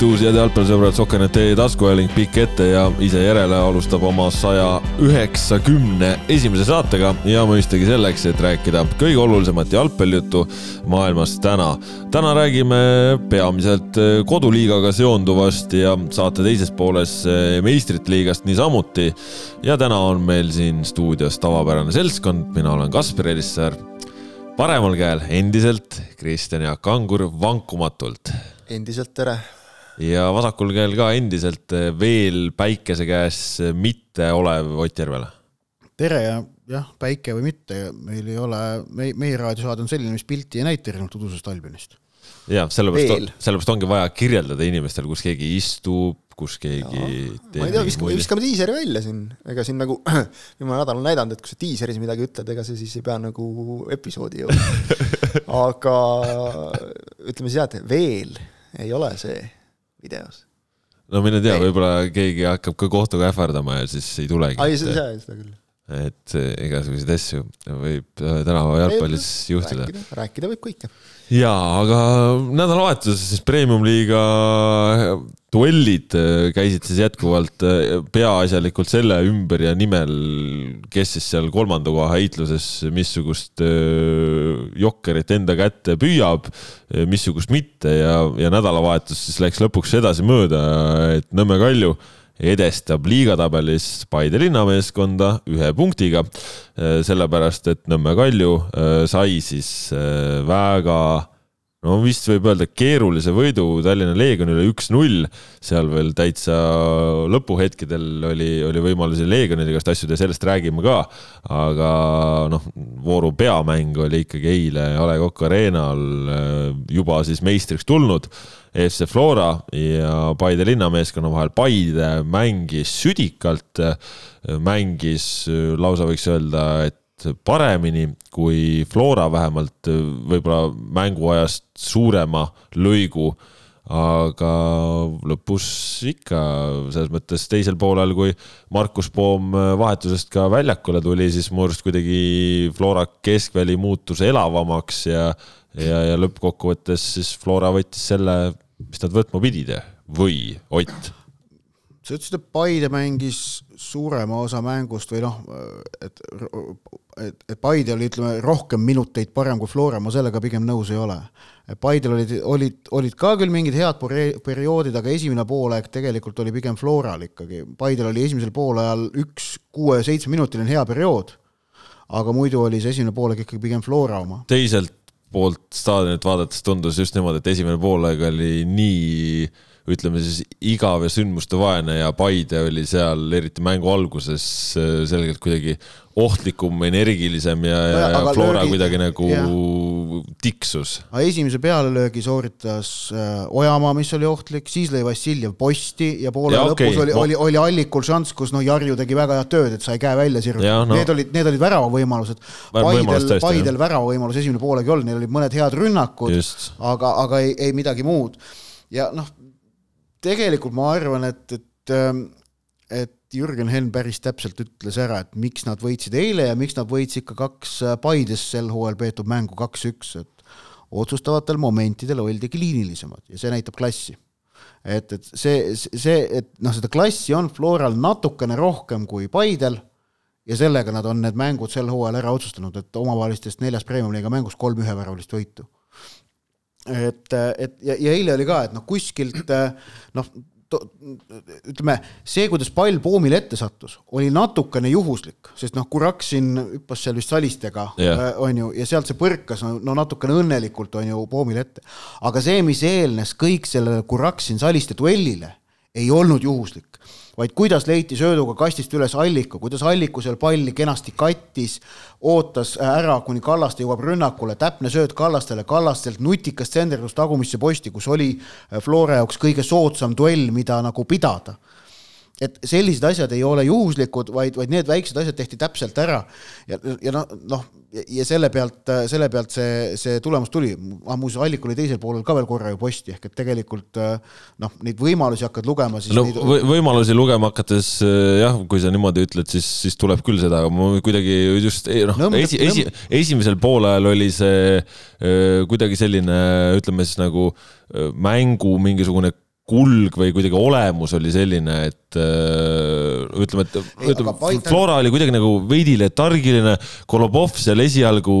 tervitus, head jalgpallisõbrad, Sokker.net taskuhääling pikk ette ja ise järele alustab oma saja üheksakümne esimese saatega ja mõistagi selleks, et rääkida kõige olulisemat jalgpallijuttu maailmas täna. täna räägime peamiselt koduliigaga seonduvast ja saate teises pooles meistrite liigast niisamuti. ja täna on meil siin stuudios tavapärane seltskond, mina olen Kaspar Elissaar paremal käel endiselt Kristjan Jaak Kangur vankumatult. endiselt tere ja vasakul käel ka endiselt eh, veel päikese käes mitte olev Ott Järvela. tere ja jah, päike või mitte, meil ei ole, meie, meie raadiosaade on selline, mis pilti ei näita erinevalt udusest Albionist. jah, sellepärast, sellepärast ongi vaja kirjeldada inimestele, kus keegi istub, kus keegi. ma ei tea, viskame, viskame diiseri välja siin, ega siin nagu viimane nädal on näidanud, et kui sa diiseris midagi ütled, ega see siis ei pea nagu episoodi jõudma aga ütleme siis jah, et veel ei ole see videos. no mine tea, võib-olla keegi hakkab ka kohtuga ähvardama ja siis ei tulegi. ai, seda, seda küll. et eh, igasuguseid asju võib eh, tänapäeva jalgpallis juhtuda. rääkida võib kõike jaa, aga nädalavahetuses siis premium-liiga duellid äh, käisid siis jätkuvalt äh, peaasjalikult selle ümber ja nimel, kes siis seal kolmanda koha heitluses missugust äh, jokkerit enda kätte püüab, missugust mitte ja, ja nädalavahetus siis läks lõpuks edasimööda, et Nõmme Kalju edestab liigatabelis Paide linnameeskonda ühe punktiga. sellepärast, et Nõmme Kalju sai siis väga no vist võib öelda keerulise võidu Tallinna Leegionile üks-null, seal veel täitsa lõpuhetkedel oli, oli võimalusi Leegionile igast asju ja sellest räägime ka. aga noh, vooru peamäng oli ikkagi eile A Le Coq Arena'l äh, juba siis meistriks tulnud FC Flora ja Paide linnameeskonna vahel. Paide mängis südikalt, mängis lausa võiks öelda, et paremini kui Flora vähemalt võib-olla mänguajast suurema lõigu. aga lõpus ikka selles mõttes teisel poolel, kui Markus Poom vahetusest ka väljakule tuli, siis mu arust kuidagi Flora keskväli muutus elavamaks ja, ja, ja lõppkokkuvõttes siis Flora võttis selle, mis nad võtma pidid või Ott sa ütlesid, et Paide mängis suurema osa mängust või noh, et, et, et Paide oli, ütleme, rohkem minuteid parem kui Flora, ma sellega pigem nõus ei ole. Paidel olid, olid, olid ka küll mingid head perioodid, aga esimene poolaeg tegelikult oli pigem Floral ikkagi. Paidel oli esimesel poolajal üks kuue-seitsmeminutiline hea periood, aga muidu oli see esimene poolaeg ikkagi pigem Flora oma. teiselt poolt staadionit vaadates tundus just niimoodi, et esimene poolaeg oli nii ütleme siis igav ja sündmuste vaene ja Paide oli seal eriti mängu alguses äh, selgelt kuidagi ohtlikum, energilisem ja, ja, ja Flora löögi, kuidagi nagu ja. tiksus. aga esimese pealelöögi sooritas äh, Ojamaa, mis oli ohtlik, siis lõi Vassiljev posti ja poole ja, lõpus okay. oli, oli, oli Allikul šanss, kus noh, Jarju tegi väga head tööd, et sai käe välja sirutada no.. Need olid, need olid väravavõimalused. Paidel, Paidel väravavõimalus esimene poolegi olnud, neil olid mõned head rünnakud, aga, aga ei, ei midagi muud. ja noh, tegelikult ma arvan, et, et, ähm, et Jürgen Henn päris täpselt ütles ära, et miks nad võitsid eile ja miks nad võitsid ka kaks äh, Paides sel hooajal peetud mängu kaks-üks, et otsustavatel momentidel oldigi liinilisemad ja see näitab klassi. et, et see, see, et noh, seda klassi on Floral natukene rohkem kui Paidel ja sellega nad on need mängud sel hooajal ära otsustanud, et omavahelistest neljast premium-liiga mängust kolm üheväravalist võitu et, et ja, ja eile oli ka, et noh, kuskilt noh, ütleme, see, kuidas pall poomile ette sattus, oli natukene juhuslik, sest noh, Kuraksin hüppas seal vist salistega yeah., on ju, ja sealt see põrkas no, no natukene õnnelikult, on ju, poomile ette. aga see, mis eelnes kõik sellele Kuraksin saliste duellile, ei olnud juhuslik. Vaid kuidas leiti sööduga kastist üles Alliku, kuidas Alliku seal palli kenasti kattis, ootas ära, kuni Kallaste jõuab rünnakule, täpne sööt Kallastele, Kallastelt nutikas tsenderdus tagumisse posti, kus oli Flora jaoks kõige soodsam duell, mida nagu pidada et sellised asjad ei ole juhuslikud, vaid, vaid need väiksed asjad tehti täpselt ära ja, ja noh, noh ja selle pealt, selle pealt see, see tulemus tuli. ah muuseas, Allik oli teisel poolel ka veel korra ju posti, ehk et tegelikult noh, neid võimalusi hakkad lugema, siis no, neid... võimalusi lugema hakates jah, kui sa niimoodi ütled, siis, siis tuleb küll seda, aga ma kuidagi just noh, esi, esi, esimesel poolajal oli see kuidagi selline, ütleme siis nagu mängu mingisugune kulg või kuidagi olemus oli selline, et äh, ütleme, et ütleme, Flora oli kuidagi nagu veidi letargiline, Kolobov seal esialgu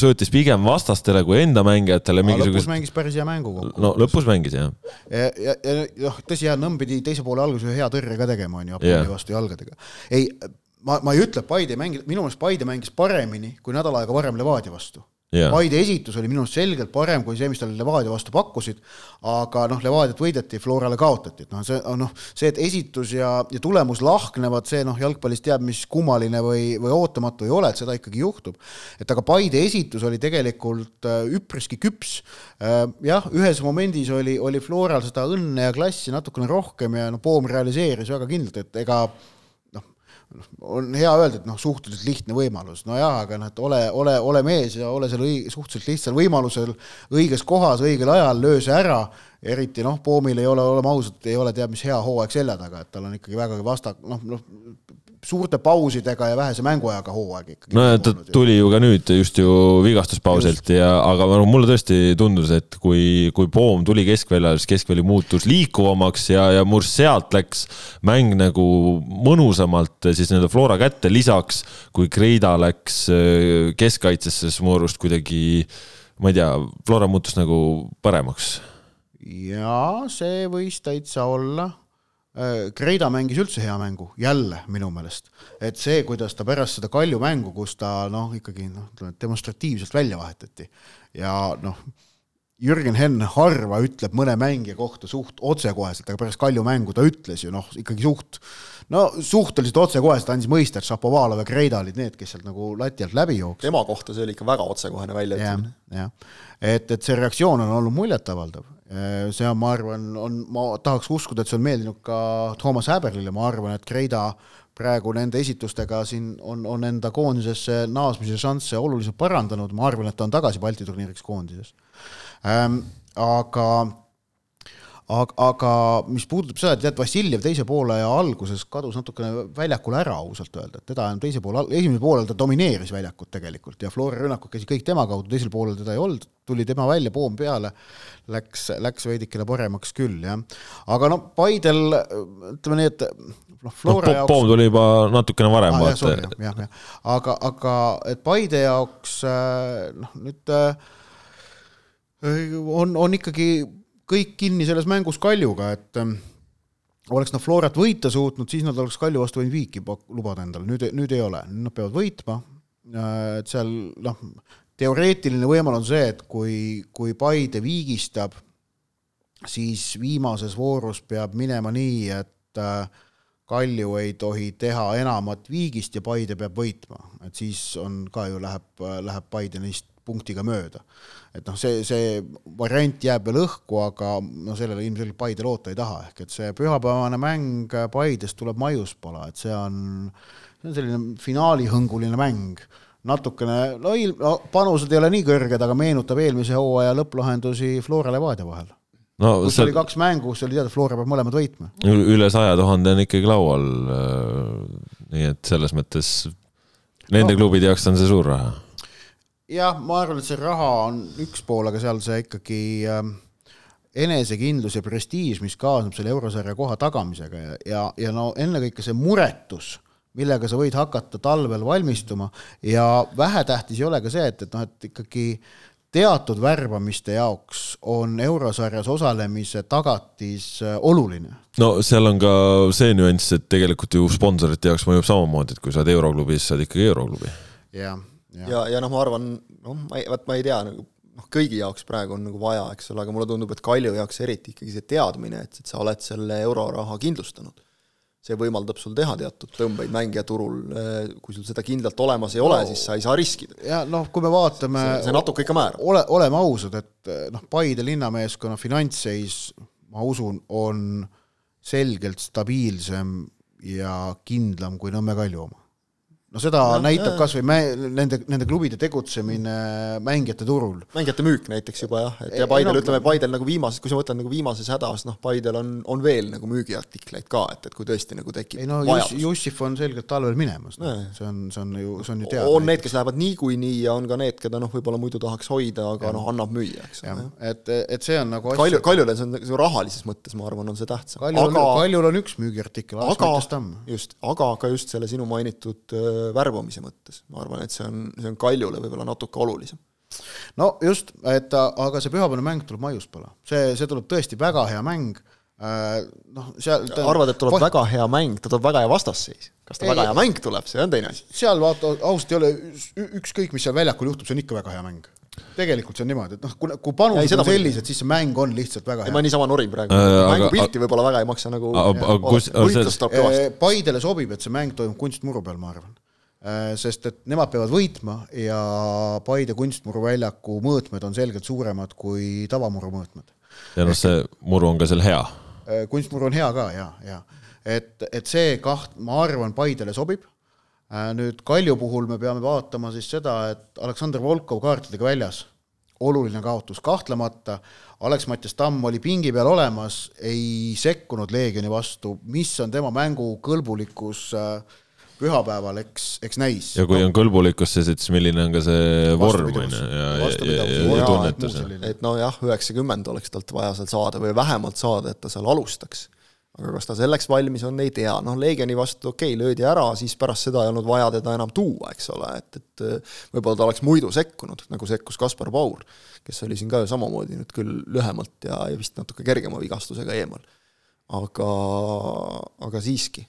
söötis pigem vastastele kui enda mängijatele. lõpus mängis päris hea mängu kokku. no lõpus mängis jah. ja, ja, ja noh, tõsi, jah, Nõmm pidi teise poole alguses ühe hea tõrje ka tegema, on ju, Apoli yeah. vastu jalgadega. ei, ma, ma ei ütle, et Paide ei mängi, minu meelest Paide mängis paremini kui nädal aega varem Levadia vastu yeah.. Paide esitus oli minu arust selgelt parem kui see, mis talle Levadia vastu pakkusid, aga noh, Levadiat võideti, Florale kaotati, et noh, see on noh, see, et esitus ja, ja tulemus lahknevad, see noh, jalgpallis teab, mis kummaline või, või ootamatu ei ole, et seda ikkagi juhtub. et aga Paide esitus oli tegelikult äh, üpriski küps. Äh, jah, ühes momendis oli, oli Floral seda õnne ja klassi natukene rohkem ja noh, Poom realiseeris väga kindlalt, et ega on hea öelda, et noh, suhteliselt lihtne võimalus, nojah, aga noh, et ole, ole, ole mees ja ole seal õig-, suhteliselt lihtsal võimalusel õiges kohas õigel ajal, löö see ära, eriti noh, Poomil ei ole, oleme ausad, ei ole teab mis hea hooaeg selja taga, et tal on ikkagi vägagi vasta-, noh, noh suurte pausidega ja vähese mänguajaga hooaeg ikkagi. no ta tuli ju ka nüüd just ju vigastuspausilt ja, aga no mulle tõesti tundus, et kui, kui Poom tuli keskväljale, siis keskväli muutus liikuvamaks ja, ja mul sealt läks mäng nagu mõnusamalt siis nende Flora kätte, lisaks kui Kreida läks äh, keskkaitsesse, siis mu arust kuidagi, ma ei tea, Flora muutus nagu paremaks. jaa, see võis täitsa olla Kreida mängis üldse hea mängu, jälle minu meelest. et see, kuidas ta pärast seda Kalju mängu, kus ta noh, ikkagi noh, ütleme demonstratiivselt välja vahetati ja noh, Jürgen Henn harva ütleb mõne mängija kohta suht otsekoheselt, aga pärast Kalju mängu ta ütles ju noh, ikkagi suht no suhteliselt otsekoheselt andis mõista, et Šapovalov ja Kreida olid need, kes sealt nagu lati alt läbi jooksid. tema kohta see oli ikka väga otsekohene väljaütlemine. jah, et, et see reaktsioon on olnud muljetavaldav Äh, see on, ma arvan, on, ma tahaks uskuda, et see on meeldinud ka Toomas Häberlile, ma arvan, et Kreida praegu nende esitustega siin on, on enda koondisesse naasmise šansse oluliselt parandanud, ma arvan, et ta on tagasi Balti turniiriks koondises ähm,. aga aga, aga mis puudutab seda, et tead, Vassiljev teise poole alguses kadus natukene väljakule ära, ausalt öelda, et teda teise poole, esimesel poolel ta domineeris väljakut tegelikult ja Flora rünnakud käisid kõik tema kaudu, teisel poolel teda ei olnud, tuli tema välja, poom peale, läks, läks veidikene paremaks küll, jah. aga no Paidel, ütleme nii, et noh, Flora no, jaoks poom tuli juba natukene varem ah,. jah, jah, jah, jah, aga, aga et Paide jaoks noh, nüüd on, on ikkagi kõik kinni selles mängus Kaljuga, et ähm, oleks nad Florat võita suutnud, siis nad oleks Kalju vastu võinud viiki lubada endale, nüüd, nüüd ei ole, nad peavad võitma, äh, et seal noh, teoreetiline võimalus on see, et kui, kui Paide viigistab, siis viimases voorus peab minema nii, et äh, Kalju ei tohi teha enamat viigist ja Paide peab võitma, et siis on ka ju läheb, läheb Paide neist punktiga mööda. et noh, see, see variant jääb veel õhku, aga no sellele ilmselgelt Paide loota ei taha, ehk et see pühapäevane mäng Paidest tuleb Maiuspala, et see on, see on selline finaalihõnguline mäng natukene, no ilm-, no panused ei ole nii kõrged, aga meenutab eelmise hooaja lõpplahendusi Flora Levadia vahel no kus see... oli kaks mängu, kus oli teada, Flora peab mõlemad võitma. üle saja tuhande on ikkagi laual. Äh, nii et selles mõttes nende no. klubide jaoks on see suur raha jah, ma arvan, et see raha on üks pool, aga seal see ikkagi äh, enesekindlus ja prestiiž, mis kaasneb selle eurosarja koha tagamisega ja, ja, ja no ennekõike see muretus, millega sa võid hakata talvel valmistuma ja vähetähtis ei ole ka see, et, et noh, et ikkagi teatud värbamiste jaoks on eurosarjas osalemise tagatis äh, oluline. no seal on ka see nüanss, et tegelikult ju sponsorite jaoks mõjub samamoodi, et kui sa oled euroklubis, sa oled ikkagi euroklubi. jah ja, ja, ja noh, ma arvan, noh, ma ei, vaat ma ei tea, nagu noh, kõigi jaoks praegu on nagu vaja, eks ole, aga mulle tundub, et Kalju jaoks eriti ikkagi see teadmine, et, et sa oled selle euroraha kindlustanud. see võimaldab sul teha teatud tõmbeid mängijaturul, eh, kui sul seda kindlalt olemas ei ole no,, siis sa ei saa riskida. ja noh, kui me vaatame see, see natuke ikka määrab. ole, oleme ausad, et eh, noh, Paide linnameeskonna finantsseis, ma usun, on selgelt stabiilsem ja kindlam kui Nõmme Kalju oma no seda ja, näitab kasvõi nende, nende klubide tegutsemine mängijate turul. mängijate müük näiteks juba jah, et ja Paidel no, ütleme, Paidel nagu viimases, kui sa mõtled nagu viimases hädas, noh, Paidel on, on veel nagu müügiartikleid ka, et, et kui tõesti nagu tekib ei no Juss, Jussif on selgelt talvel minemas no., see on, see on ju, see on ju teada. on need, kes lähevad niikuinii ja on ka need, keda noh, võib-olla muidu tahaks hoida, aga noh, annab müüa, eks ole. et, et see on nagu Kalju, Kaljule see on nagu rahalises mõttes, ma arvan, on see tähtsam. Kaljul aga... on, üks müügiartikkel, aga just, aga ka just selle sinu mainitud äh, värbamise mõttes, ma arvan, et see on, see on Kaljule võib-olla natuke olulisem. No just, et aga see pühapäevane mäng tuleb Maiuspala, see, see tuleb tõesti väga hea mäng. Äh, noh, seal ta... arvad, et tuleb va... väga hea mäng, ta tuleb väga hea vastasseis? kas ta ei, väga hea mäng tuleb, see on teine asi. seal vaata, ausalt ei ole, ükskõik, mis seal väljakul juhtub, see on ikka väga hea mäng. Tegelikult see on niimoodi, et noh, kui, kui panused on sellised, siis see mäng on lihtsalt väga hea. ma niisama norin praegu. Äh,, mängupilti võib-olla väga ei maksa nagu kus, äh, Paidele sobib, et see mäng toimub kunstmuru peal, ma arvan. Äh, sest et nemad peavad võitma ja Paide kunstmuru väljaku mõõtmed on selgelt suuremad kui tavamuru mõõtmed. ja noh, see muru on ka seal hea. Äh, kunstmuru on hea ka ja, ja et, et see kaht, ma arvan, Paidele sobib. Äh, nüüd Kalju puhul me peame vaatama siis seda, et Aleksandr Volkov kaartidega väljas, oluline kaotus. Kahtlemata, Alex-Mattias Tamm oli pingi peal olemas, ei sekkunud Leegioni vastu, mis on tema mängu kõlbulikkus äh, pühapäeval, eks, eks näis. ja kui no. on kõlbulikkus, siis milline on ka see vorm, on ju, ja, ja, ja, ja tunnetus. et nojah, üheksakümmend oleks talt vaja seal saada või vähemalt saada, et ta seal alustaks aga kas ta selleks valmis on, ei tea, noh, Leegioni vastu okei okay,, löödi ära, siis pärast seda ei olnud vaja teda enam tuua, eks ole, et, et äh, võib-olla ta oleks muidu sekkunud, nagu sekkus Kaspar Paur, kes oli siin ka ju samamoodi nüüd küll lühemalt ja, ja vist natuke kergema vigastusega eemal. aga, aga siiski.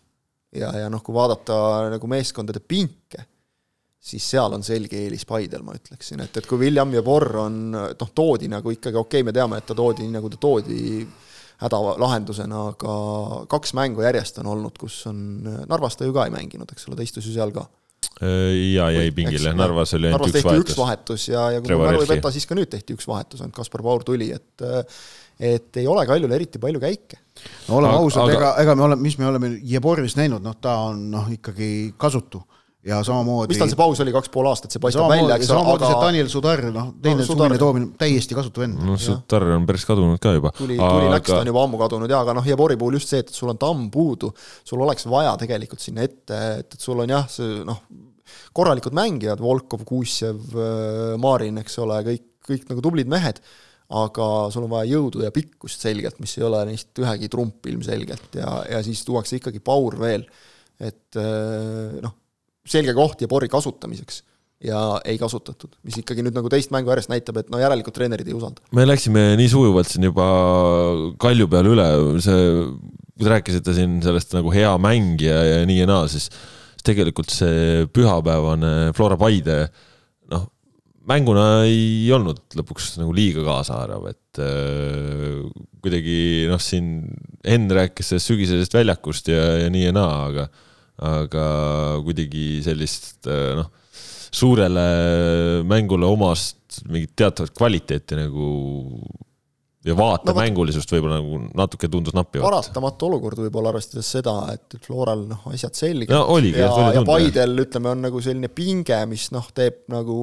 Ja, ja noh, kui vaadata nagu meeskondade pinke, siis seal on selge eelis Paidel, ma ütleksin, et, et kui William ja Borr on, noh, toodi nagu ikkagi, okei okay,, me teame, et ta toodi nii, nagu ta toodi hädalahendusena, aga kaks mängu järjest on olnud, kus on, Narvas ta ju ka ei mänginud, eks ole, ta istus ju seal ka. ja jäi pingile, Narvas oli ainult üks vahetus. üks vahetus ja, ja kui ma mälu ei peta, siis ka nüüd tehti üks vahetus, ainult Kaspar Paur tuli, et et ei ole Kaljul eriti palju käike. no oleme ausad, ega, ega me oleme, mis me oleme Jeborist näinud, noh, ta on noh, ikkagi kasutu ja samamoodi. mis tal see paus oli, kaks pool aastat, see paistab välja, eks ole, aga. see Daniel Sudar, noh, teine no, suviline toomine, täiesti kasutu vend. no Sudar on päris kadunud ka juba. tuli aga..., tuli läks, ta on juba ammu kadunud jaa, aga noh, Jebori puhul just see, et sul on tamm puudu, sul oleks vaja tegelikult sinna ette, et, et sul on jah, see noh, korralikud mängijad, Volkov, Kuusjev, äh, Marin, eks ole, kõik, kõik nagu tublid mehed, aga sul on vaja jõudu ja pikkust selgelt, mis ei ole neist ühegi trump ilmselgelt. Ja, ja siis tuuakse ikkagi Paur veel, et äh, noh selge koht Jebori kasutamiseks. Ja ei kasutatud, mis ikkagi nüüd nagu teist mängu järjest näitab, et no järelikult treenerid ei usalda. me läksime nii sujuvalt siin juba Kalju peale üle, see, kui te rääkisite siin sellest nagu hea mäng ja, ja nii ja naa, siis tegelikult see pühapäevane Flora Paide noh, mänguna ei olnud lõpuks nagu liiga kaasaarv, et äh, kuidagi noh, siin Henn rääkis sellest sügisesest väljakust ja, ja nii ja naa, aga aga kuidagi sellist äh, noh, suurele mängule omast mingit teatavat kvaliteeti nagu ja vaatemängulisust no, võib-olla nagu natuke tundus nappi. paratamatu olukord võib-olla arvestades seda, et Floral noh, asjad selged no,. ja, ja Paidel ütleme, on nagu selline pinge, mis noh, teeb nagu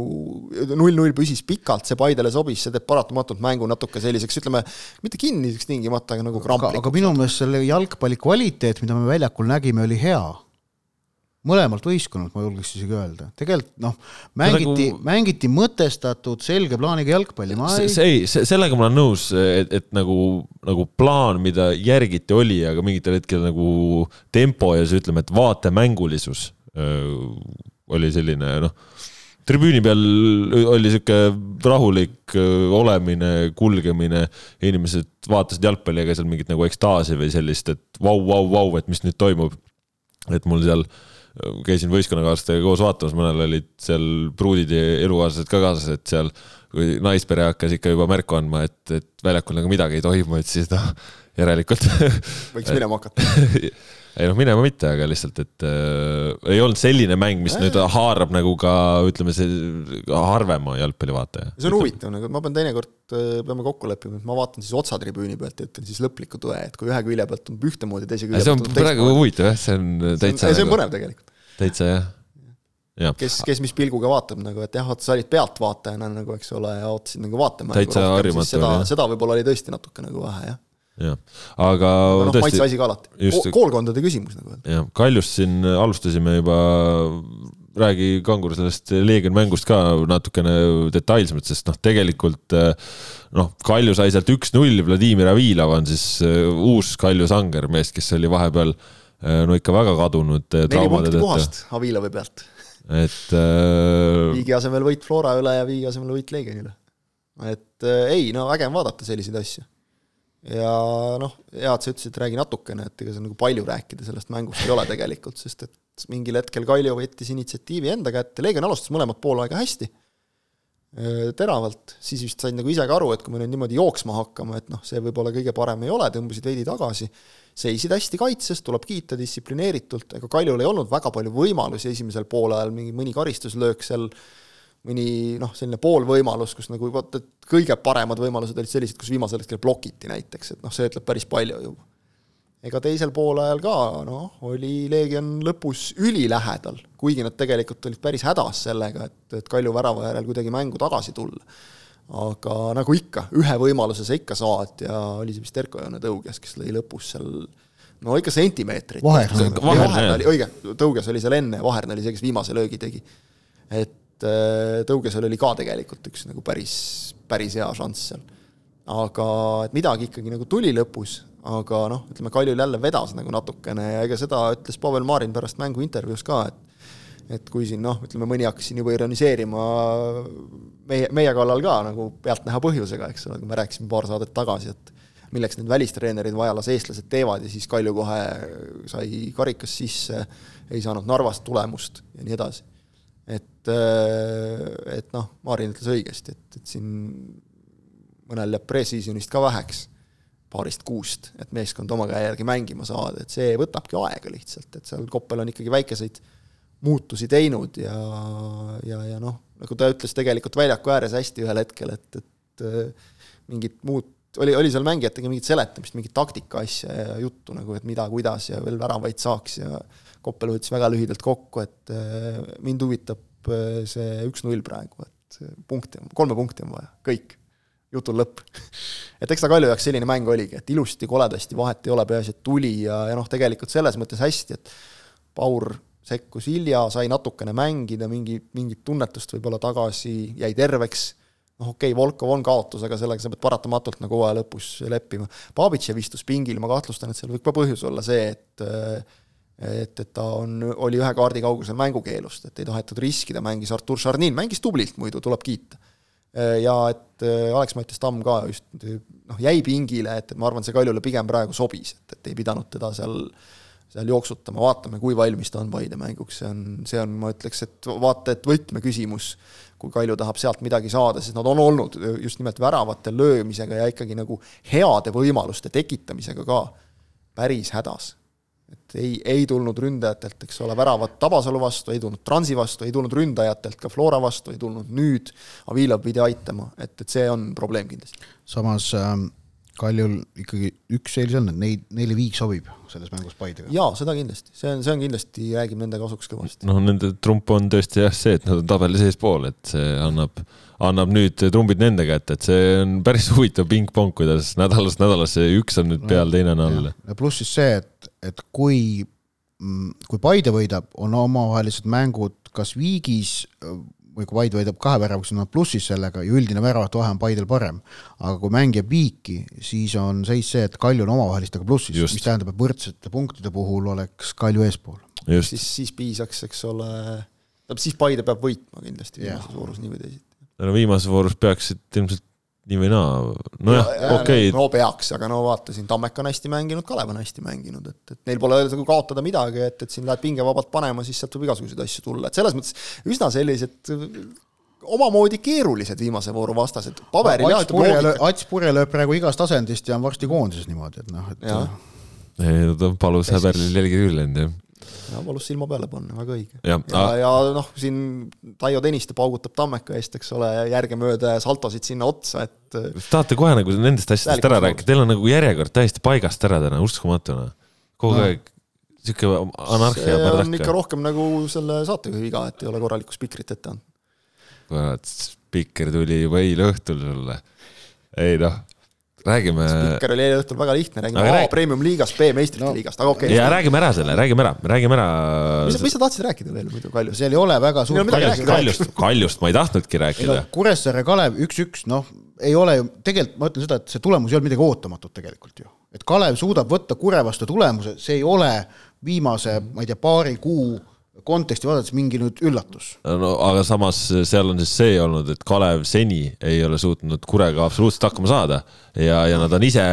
null-null püsis pikalt, see Paidele sobis, see teeb paratamatult mängu natuke selliseks, ütleme, mitte kinniseks tingimata, aga nagu kramplikuks. aga minu meelest selle jalgpalli kvaliteet, mida me väljakul nägime, oli hea mõlemalt võistkonnalt, ma julgeks isegi öelda, tegelikult noh, mängiti nagu..., mängiti mõtestatud selge plaaniga jalgpalli, ei. see, ei, sellega ma olen nõus, et, et nagu, nagu plaan, mida järgiti, oli, aga mingitel hetkel nagu tempo ja see ütleme, et vaatemängulisus öö, oli selline noh, tribüüni peal oli sihuke rahulik olemine, kulgemine, inimesed vaatasid jalgpalli, ega seal mingit nagu ekstaasi või sellist, et vau, vau, vau, et mis nüüd toimub. et mul seal äh, käisin võistkonnakaaslastega koos vaatamas, mõnel olid seal pruudid ja elukaaslased ka kaasas, et seal kui naispere hakkas ikka juba märku andma, et, et väljakul nagu midagi ei toimu, et siis noh, järelikult võiks minema hakata ei noh, minema mitte, aga lihtsalt, et äh, ei olnud selline mäng, mis äh. nüüd haarab nagu ka ütleme, see harvema jalgpallivaataja. see on huvitav, nagu ma pean teinekord, äh, peame kokku leppima, et ma vaatan siis otsatribüüni pealt ja ütlen siis lõpliku tõe, et kui ühe külje pealt tundub ühtemoodi, teise külje pealt tundub teistmoodi. see on praegu huvitav jah, see on täitsa. see on põnev tegelikult. täitsa jah kes, kes mis pilguga vaatab nagu, et jah, vot sa olid pealtvaatajana nagu, eks ole, ja ootasid nagu vaatama. täitsa harjumatu seda, seda võib-olla oli tõesti natuke nagu vähe, jah jah, aga no, tõesti. maitse asi ka alati, koolkondade küsimus nagu. jah, Kaljust siin alustasime juba, räägi, Kangur, sellest Leegion mängust ka natukene detailsemalt, sest noh, tegelikult noh, Kalju sai sealt üks-null, Vladimir Avilov on siis uus Kalju sanger, mees, kes oli vahepeal no ikka väga kadunud. neli punkti puhast Avilovi pealt et äh.... viigi asemel võit Flora üle ja viigi asemel võit Leegioni üle. et äh, ei, no äge on vaadata selliseid asju. Ja noh, hea, et sa ütlesid, räägi natukene, et ega see nagu palju rääkida sellest mängust ei ole tegelikult, sest et mingil hetkel Kalju võttis initsiatiivi enda kätte, Leegion alustas mõlemat poolaega hästi äh, teravalt, siis vist said nagu ise ka aru, et kui me nüüd niimoodi jooksma hakkame, et noh, see võib-olla kõige parem ei ole, tõmbasid veidi tagasi seisid hästi kaitses, tuleb kiita distsiplineeritult, ega Kaljul ei olnud väga palju võimalusi esimesel poolajal, mingi mõni karistuslöök seal, mõni noh, selline poolvõimalus, kus nagu vaata, et kõige paremad võimalused olid sellised, kus viimasel hetkel blokiti näiteks, et noh, see ütleb päris palju juba. ega teisel poolajal ka, noh, oli Leegion lõpus ülilähedal, kuigi nad tegelikult olid päris hädas sellega, et, et Kalju värava järel kuidagi mängu tagasi tulla aga nagu ikka, ühe võimaluse sa ikka saad ja oli see vist Erko Joone Tõuges, kes lõi lõpus seal no ikka sentimeetrit. Vaherna oli, õige, Tõuges oli seal enne, Vaherna oli see, kes viimase löögi tegi. et äh, Tõugesel oli ka tegelikult üks nagu päris, päris hea šanss seal. aga et midagi ikkagi nagu tuli lõpus, aga noh, ütleme Kaljul jälle vedas nagu natukene ja ega seda ütles Pavel Marin pärast mängu intervjuus ka, et et kui siin noh, ütleme mõni hakkas siin juba ironiseerima meie, meie kallal ka nagu pealtnäha põhjusega, eks ole, kui me rääkisime paar saadet tagasi, et milleks need välistreenerid vaja las eestlased teevad ja siis Kalju kohe sai karikas sisse, ei saanud Narvast tulemust ja nii edasi. Et, et noh, Marin ütles õigesti, et, et siin mõnel jääb pre-seasonist ka väheks, paarist kuust, et meeskond oma käe järgi mängima saada, et see võtabki aega lihtsalt, et seal Koppel on ikkagi väikeseid muutusi teinud ja, ja, ja noh, nagu ta ütles tegelikult väljaku ääres hästi ühel hetkel, et, et äh, mingit muud, oli, oli seal mängijatega mingit seletamist, mingit taktika asja ja juttu nagu, et mida, kuidas ja veel väravaid saaks ja Koppel võttis väga lühidalt kokku, et äh, mind huvitab äh, see üks-null praegu, et punkti on, kolme punkti on vaja, kõik, jutul lõpp. Et eks ta Kalju jaoks selline mäng oligi, et ilusti, koledasti, vahet ei ole, peaasi, et tuli ja, ja noh, tegelikult selles mõttes hästi, et Paur sekkus hilja, sai natukene mängida, mingi, mingit tunnetust võib-olla tagasi, jäi terveks, noh okei okay,, Volkov on kaotus, aga sellega sa pead paratamatult nagu hooaja lõpus leppima. Babitšev istus pingil, ma kahtlustan, et seal võib ka põhjus olla see, et et, et ta on, oli ühe kaardi kaugusel mängukeelust, et ei tahetud riskida, mängis Artur Šarnin, mängis tublilt muidu, tuleb kiita. ja et Alex Mattias Tamm ka just noh, jäi pingile, et, et ma arvan, see Kaljule pigem praegu sobis, et, et ei pidanud teda seal äh, seal jooksutama, vaatame, kui valmis ta on Paide mänguks, see on, see on, ma ütleks, et vaata, et võtmeküsimus, kui Kalju tahab sealt midagi saada, sest nad on olnud just nimelt väravate löömisega ja ikkagi nagu heade võimaluste tekitamisega ka päris hädas. Et ei, ei tulnud ründajatelt, eks ole, väravat Tabasalu vastu, ei tulnud Transi vastu, ei tulnud ründajatelt ka Flora vastu, ei tulnud nüüd, Avilov pidi aitama, et, et see on probleem kindlasti. samas ähm Kaljul ikkagi üks eelis on, et neid, neile viik sobib selles mängus Paidega. jaa, seda kindlasti, see on, see on kindlasti, räägib nende kasuks kõvasti. noh, nende trump on tõesti jah see, et nad on tabeli seespool, et see annab, annab nüüd trumbid nende kätte, et see on päris huvitav pingpong, kuidas nädalast nädalasse üks on nüüd peal, teine on all. ja pluss siis see, et, et kui, mm, kui Paide võidab, on omavahelised mängud kas viigis või kui Paide võidab kahe väravaga, siis on nad plussis sellega ja üldine väravate vahe on Paidel parem. aga kui mäng jääb viiki, siis on seis see, et Kalju on omavahelistega plussis, mis tähendab, et võrdsete punktide puhul oleks Kalju eespool. siis, siis piisaks, eks ole, tähendab siis Paide peab võitma kindlasti viimases voorus nii või teisiti. no viimases voorus peaksid ilmselt nii või naa, nojah, okei okay.. no peaks, aga no vaata siin Tammek on hästi mänginud, Kalev on hästi mänginud, et, et neil pole nagu kaotada midagi, et, et siin lähed pingevabalt panema, siis sealt võib igasuguseid asju tulla, et selles mõttes üsna sellised omamoodi keerulised viimase vooru vastased, paberil jah, ütleb loogika. Ats Purje lööb praegu igast asendist ja on varsti koondises niimoodi, et noh, et ja. ei, ta palus häberil jälgi küll end, jah ja valus silma peale panna, väga õige. ja, ja, ja noh, siin Taio Tõniste paugutab Tammeka eest, eks ole, järgemööda saltosid sinna otsa, et tahate kohe nagu nendest asjadest ära rääkida, teil on nagu järjekord täiesti paigast ära täna, uskumatu noh. kogu ja. aeg sihuke anarhia see on ikka rohkem nagu selle saatejuhi viga, et ei ole korralikku spikrit ette andnud. kurat, spikker tuli juba eile õhtul sulle. ei noh, räägime. spikker oli eile õhtul väga lihtne, räägime A rääg... premium liigast, B meistrite no. liigast, aga okei okay,. ja räägime ära selle, räägime ära, räägime ära. mis, mis sa tahtsid rääkida veel muidu Kaljust? seal ei ole väga suurt. Kaljust, Kaljust, Kaljust ma ei tahtnudki rääkida. Kuressaare Kalev üks-üks, noh, ei ole ju, tegelikult ma ütlen seda, et see tulemus ei olnud midagi ootamatut tegelikult ju. et Kalev suudab võtta Kure vastu tulemuse, see ei ole viimase, ma ei tea, paari kuu konteksti vaadates mingi nüüd üllatus. no aga samas seal on siis see olnud, et Kalev seni ei ole suutnud Kurega absoluutselt hakkama saada ja, ja nad on ise,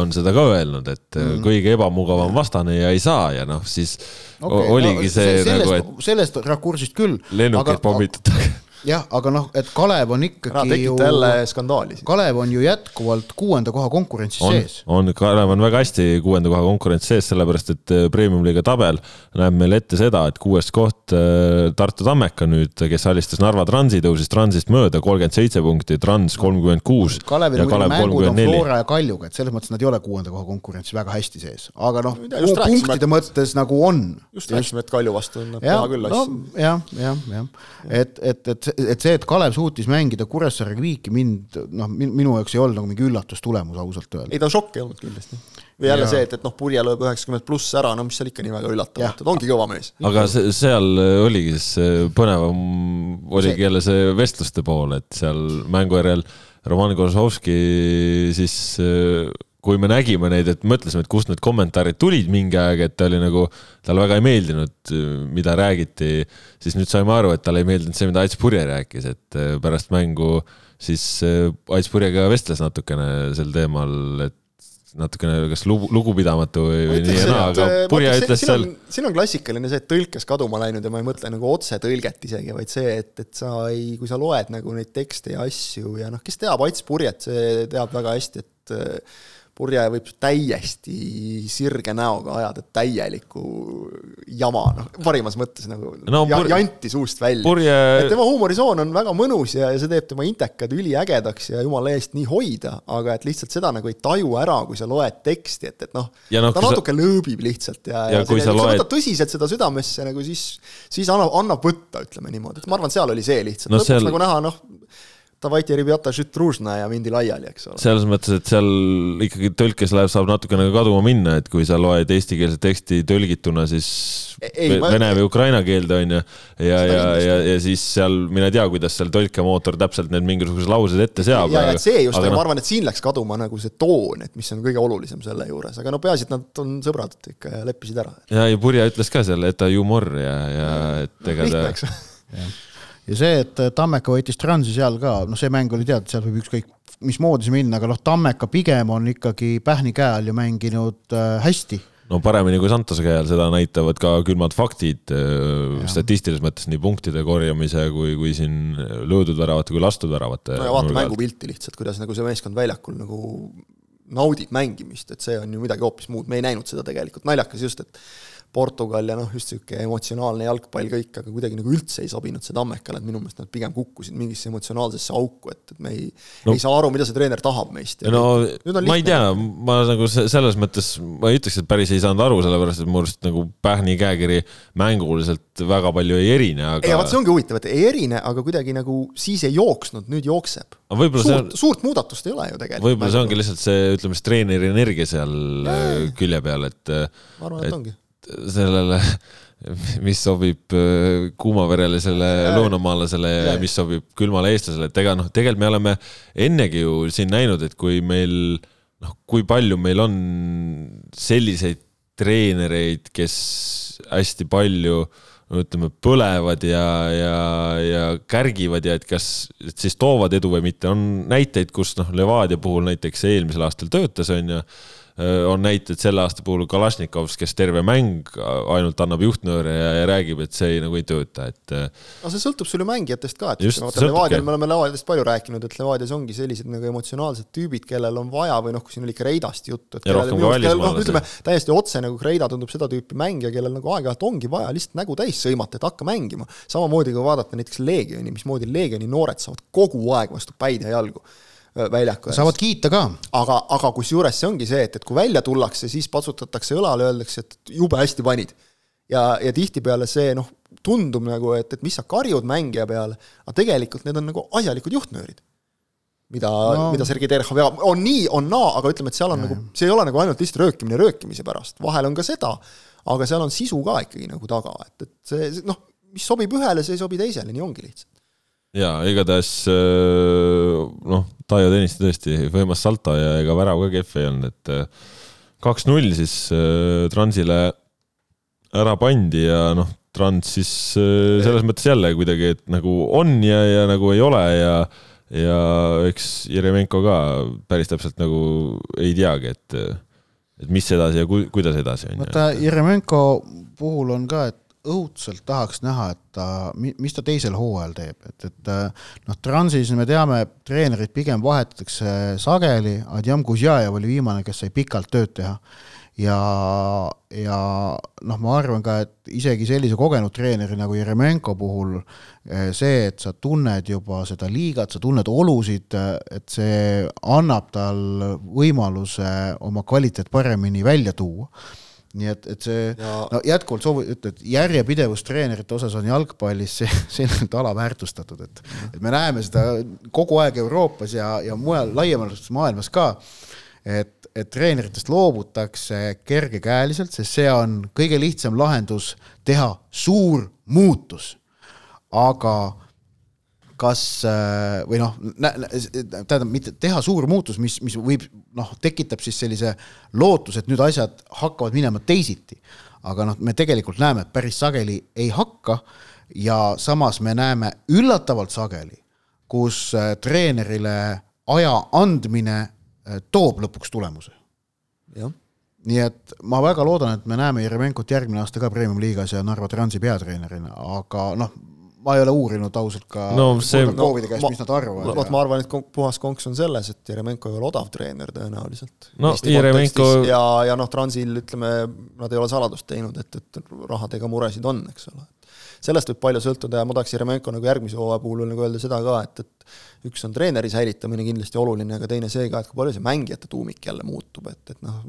on seda ka öelnud, et mm. kõige ebamugavam vastane ja ei saa ja noh, siis okay, oligi no, see sellest, nagu, et sellest rakursist küll. lennukeid pommitatakse jah, aga noh, et Kalev on ikkagi ju. jälle skandaali. Kalev on ju jätkuvalt kuuenda koha konkurentsis on, sees. on, Kalev on väga hästi kuuenda koha konkurentsis sees, sellepärast et äh, premium-liiga tabel näeb meile ette seda, et kuues koht äh, Tartu Tammeka nüüd, kes alistas Narva Transi, tõusis Transist mööda, kolmkümmend seitse punkti, Trans kolmkümmend kuus. Kalevil muidu mängud on Flora ja Kaljuga, et selles mõttes nad ei ole kuuenda koha konkurentsis väga hästi sees, aga noh, punktide mõttes nagu on. just rääkisime, et Kalju vastu on nad teha küll asju. jah, jah, jah, et, et, et et see, et Kalev suutis mängida Kuressaarega viiki, mind noh, minu jaoks ei olnud nagu mingi üllatustulemus ausalt öelda. ei ta šokk ei olnud kindlasti. või jälle ja. see, et, et noh, Purje lööb üheksakümmend pluss ära, no mis seal ikka nii väga üllatavat, ongi kõva mees. aga see, seal oligi siis põnevam, oligi jälle see vestluste pool, et seal mängu järel Roman Kozlovski siis kui me nägime neid, et mõtlesime, et kust need kommentaarid tulid mingi aeg, et ta oli nagu, talle väga ei meeldinud, mida räägiti, siis nüüd saime aru, et talle ei meeldinud see, mida Ats Purje rääkis, et äh, pärast mängu siis äh, Ats Purjega vestles natukene sel teemal, et natukene kas lugu, lugupidamatu või, või nii ja naa, aga äh, Purje ütles seal. siin on klassikaline see, et tõlkes kaduma läinud ja ma ei mõtle nagu otsetõlget isegi, vaid see, et, et sa ei, kui sa loed nagu neid tekste ja asju ja noh, kes teab Ats Purjet, see teab väga hästi, et purje võib täiesti sirge näoga ajada täielikku jama, noh, parimas mõttes nagu no, ja, janti suust välja. purje.... et tema huumorisoon on väga mõnus ja, ja see teeb tema intekad üliägedaks ja jumala eest nii hoida, aga et lihtsalt seda nagu ei taju ära, kui sa loed teksti, et, et noh no,, ta natuke sa... lööbib lihtsalt ja, ja, ja kui sa loed... tõsiselt seda südamesse nagu siis, siis annab, annab võtta, ütleme niimoodi, et ma arvan, seal oli see lihtsalt. No,, lõpuks seal... nagu näha, noh, davai, ribjata, žütružna ja mindi laiali, eks ole. selles mõttes, et seal ikkagi tõlkes läheb, saab natukene ka kaduma minna, et kui sa loed eestikeelse teksti tõlgituna, siis e, ei, vene ma... või ukraina keelde on ju. ja, ja, ja, ja siis seal, mina ei tea, kuidas seal tõlkemootor täpselt need mingisugused laused ette seab. ja, ja see just, aga no... ma noh. arvan, et siin läks kaduma nagu see toon, et mis on kõige olulisem selle juures, aga no peaasi, et nad on sõbrad ikka ja leppisid ära. ja, ja Purje ütles ka seal, et ta juumor ja, ja et ega ta ja see, et Tammeka võitis Transi seal ka, noh, see mäng oli teada, seal võib ükskõik mismoodi see minna, aga noh, Tammeka pigem on ikkagi Pähni käe all ju mänginud äh, hästi. No paremini kui Santose käe all, seda näitavad ka külmad faktid äh, statistilises mõttes nii punktide korjamise kui, kui siin löödud väravate kui lastud väravate. no ja vaata mängupilti lihtsalt, kuidas nagu see meeskond väljakul nagu naudib mängimist, et see on ju midagi hoopis muud, me ei näinud seda tegelikult, naljakas just, et Portugal ja noh, just niisugune emotsionaalne jalgpall kõik, aga kuidagi nagu üldse ei sobinud see Tammekale, et minu meelest nad pigem kukkusid mingisse emotsionaalsesse auku, et, et me ei no,, ei saa aru, mida see treener tahab meist. no ma ei tea, ma nagu selles mõttes, ma ei ütleks, et päris ei saanud aru, sellepärast et mu arust nagu Pähni käekiri mänguliselt väga palju ei erine, aga. ei, vaat see ongi huvitav, et ei erine, aga kuidagi nagu siis ei jooksnud, nüüd jookseb. suurt on..., suurt muudatust ei ole ju tegelikult. võib-olla see ongi lihtsalt see, ütleme siis treeneri energia seal ja, külje peal, et. ma arvan, et ongi sellele, mis sobib äh, kuumaverelisele lõunamaalasele ja mis sobib külmale eestlasele, et ega noh, tegelikult me oleme ennegi ju siin näinud, et kui meil noh, kui palju meil on selliseid treenereid, kes hästi palju no ütleme, põlevad ja, ja, ja kärgivad ja et kas et siis toovad edu või mitte, on näiteid, kus noh, Levadia puhul näiteks eelmisel aastal töötas, on ju on näited selle aasta puhul Kalašnikovs, kes terve mäng ainult annab juhtnööre ja, ja räägib, et see ei, nagu ei tööta, et. Äh, no see sõltub sul ju mängijatest ka, et just, vaata Levadial, me oleme Levadiast palju rääkinud, et Levadias ongi sellised nagu emotsionaalsed tüübid, kellel on vaja või noh, kui siin oli Kreidast juttu, et. rohkem ka välismaalasi. noh, ütleme täiesti otse nagu Kreida tundub seda tüüpi mängija, kellel nagu aeg-ajalt ongi vaja lihtsalt nägu täis sõimata, et hakka mängima. samamoodi kui vaadata näiteks Leegioni, mismoodi Leegioni noored saavad kogu aeg vastu päid ja jalgu väljaku ees. saavad kiita ka. aga, aga kusjuures see ongi see, et, et kui välja tullakse, siis patsutatakse õlale, öeldakse, et jube hästi panid. ja, ja tihtipeale see noh, tundub nagu, et, et mis sa karjud mängija peale, aga tegelikult need on nagu asjalikud juhtnöörid mida no., mida Sergei Terhov ja on nii, on naa, aga ütleme, et seal on ja, nagu, see ei ole nagu ainult lihtsalt röökimine röökimise pärast, vahel on ka seda, aga seal on sisu ka ikkagi nagu taga, et, et see, noh, mis sobib ühele, see ei sobi teisele, nii ongi lihtsalt. Jaa, igatahes äh, noh, Taio Tõniste tõesti võimas salto ja ega värav ka kehv ei olnud, et äh, kaks-null siis äh, Transile ära pandi ja noh, Trans siis selles mõttes jälle kuidagi, et nagu on ja, ja nagu ei ole ja ja eks Jeremenko ka päris täpselt nagu ei teagi, et, et mis edasi ja ku, kuidas edasi. vaata, Jeremenko puhul on ka, et õudselt tahaks näha, et ta, mis ta teisel hooajal teeb, et, et noh, Transis me teame, treenerid pigem vahetatakse sageli, Adjam Kuzjajev oli viimane, kes sai pikalt tööd teha. Ja, ja noh, ma arvan ka, et isegi sellise kogenud treeneri nagu Jeremenko puhul eh, see, et sa tunned juba seda liigat, sa tunned olusid, et see annab tal võimaluse oma kvaliteet paremini välja tuua nii et, et see ja... no jätkuvalt soovi-, ütled, järjepidevus treenerite osas on jalgpallis selgelt alaväärtustatud, et et me näeme seda kogu aeg Euroopas ja, ja mujal laiemalt maailmas ka, et et treeneritest loobutakse kergekäeliselt, sest see on kõige lihtsam lahendus teha suur muutus. aga kas äh, või noh, tähendab mitte teha suur muutus, mis, mis võib noh, tekitab siis sellise lootuse, et nüüd asjad hakkavad minema teisiti. aga noh, me tegelikult näeme, et päris sageli ei hakka ja samas me näeme üllatavalt sageli, kus äh, treenerile aja andmine Äh, toob lõpuks tulemuse. nii et ma väga loodan, et me näeme Jeremenkot järgmine aasta ka Premium-liigas ja Narva Transi peatreenerina, aga noh, ma ei ole uurinud ausalt ka no, see, no, käest, mis nad arvavad. vot ma arvan, et puhas konks on selles, et Jeremenko ei ole odav treener tõenäoliselt. no Jeremenko ja, ja noh, Transil ütleme, nad ei ole saladust teinud, et, et rahadega muresid on, eks ole sellest võib palju sõltuda ja ma tahaks Jeremenko nagu järgmise hooaja puhul nagu öelda seda ka, et, et üks on treeneri säilitamine kindlasti oluline, aga teine see ka, et kui palju see mängijate tuumik jälle muutub, et, et noh,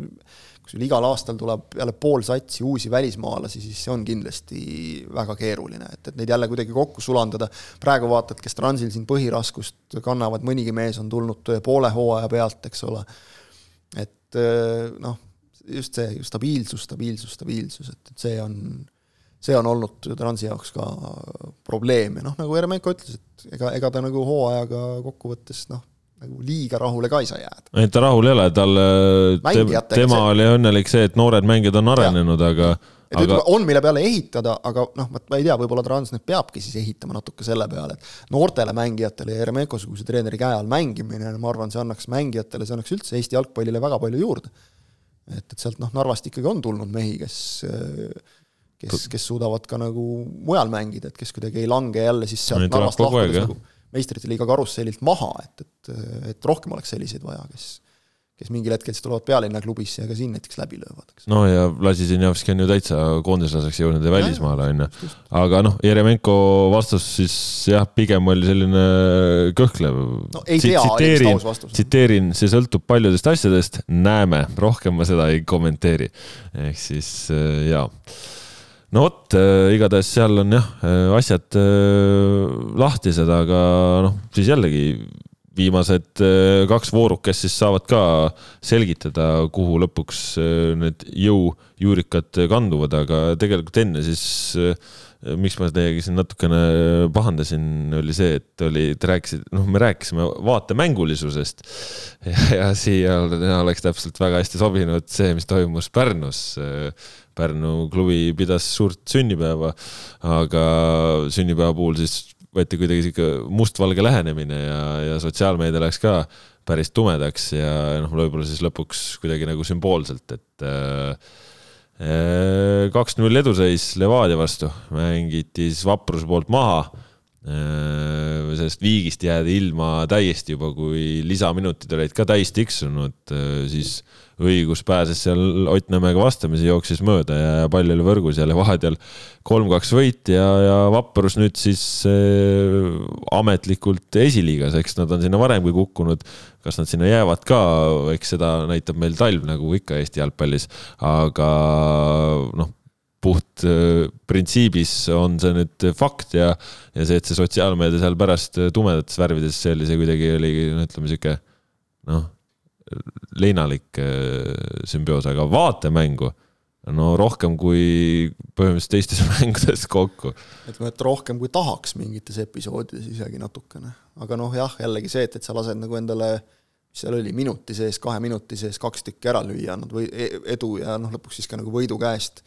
kui sul igal aastal tuleb jälle pool satsi uusi välismaalasi, siis see on kindlasti väga keeruline, et, et neid jälle kuidagi kokku sulandada. praegu vaatad, kes Transil siin põhiraskust kannavad, mõnigi mees on tulnud poole hooaja pealt, eks ole. et noh, just see stabiilsus, stabiilsus, stabiilsus, et, et see on see on olnud Transi jaoks ka probleem ja noh, nagu Jeremenko ütles, et ega, ega ta nagu hooajaga kokkuvõttes noh, nagu liiga rahule ka ei saa jääda. ei, ta rahul ei ole, tal, tema see... oli õnnelik see, et noored mängijad on arenenud, aga et aga... ütleme, on, mille peale ehitada, aga noh, ma ei tea, võib-olla Trans nüüd peabki siis ehitama natuke selle peale, et noortele mängijatele ja Jeremenko-suguse treeneri käe all mängimine, ma arvan, see annaks mängijatele, see annaks üldse Eesti jalgpallile väga palju juurde. et, et sealt noh, Narvast ikkagi on tulnud mehi, kes äh, kes, kes suudavad ka nagu mujal mängida, et kes kuidagi ei lange jälle siis sealt Narvast lahkudes nagu meistrite liiga karussellilt maha, et, et, et rohkem oleks selliseid vaja, kes kes mingil hetkel siis tulevad pealinna klubisse ja ka siin näiteks läbi löövad, eks. no ja Vlasi Zinjavski on ju täitsa koondislaseks jõudnud ja välismaale, on ju. aga noh, Jeremenko vastus siis jah, pigem oli selline kõhklev no,. tsiteerin, tsiteerin, see sõltub paljudest asjadest, näeme, rohkem ma seda ei kommenteeri. ehk siis äh, jaa no vot, äh, igatahes seal on jah, äh, asjad äh, lahtised, aga noh, siis jällegi viimased kaks voorukest siis saavad ka selgitada, kuhu lõpuks need jõujuurikad kanduvad, aga tegelikult enne siis miks ma teiega siin natukene pahandasin, oli see, et oli, te rääkisite, noh, me rääkisime vaatemängulisusest. Ja, ja siia oleks täpselt väga hästi sobinud see, mis toimus Pärnus Pärnu klubi pidas suurt sünnipäeva, aga sünnipäeva puhul siis võeti kuidagi sihuke mustvalge lähenemine ja, ja sotsiaalmeedia läks ka päris tumedaks ja noh, võib-olla siis lõpuks kuidagi nagu sümboolselt, et äh, kaks-null eduseis Levadia vastu, mängiti siis vapruse poolt maha. Sellest viigist jääda ilma täiesti juba, kui lisaminutid olid ka täis tiksunud, siis õigus pääses seal Ott Nõmmega vastamisi, jooksis mööda ja pall oli võrgus jälle vahepeal kolm-kaks võit ja, ja Vaprus nüüd siis ametlikult esiliigas, eks nad on sinna varemgi kukkunud. kas nad sinna jäävad ka, eks seda näitab meil talv, nagu ikka Eesti jalgpallis, aga noh puht äh, printsiibis on see nüüd fakt ja, ja see, et see sotsiaalmeedia seal pärast tumedates värvides, oli see kuidagi oli, no ütleme sihuke noh, leinalik äh, sümbioos, aga vaatemängu no rohkem kui põhimõtteliselt teistes mängudes kokku. ütleme, et rohkem kui tahaks mingites episoodides isegi natukene, aga noh, jah, jällegi see, et, et sa lased nagu endale mis seal oli, minuti sees, kahe minuti sees kaks tükki ära lüüa, annad või e-, edu ja noh, lõpuks siis ka nagu võidu käest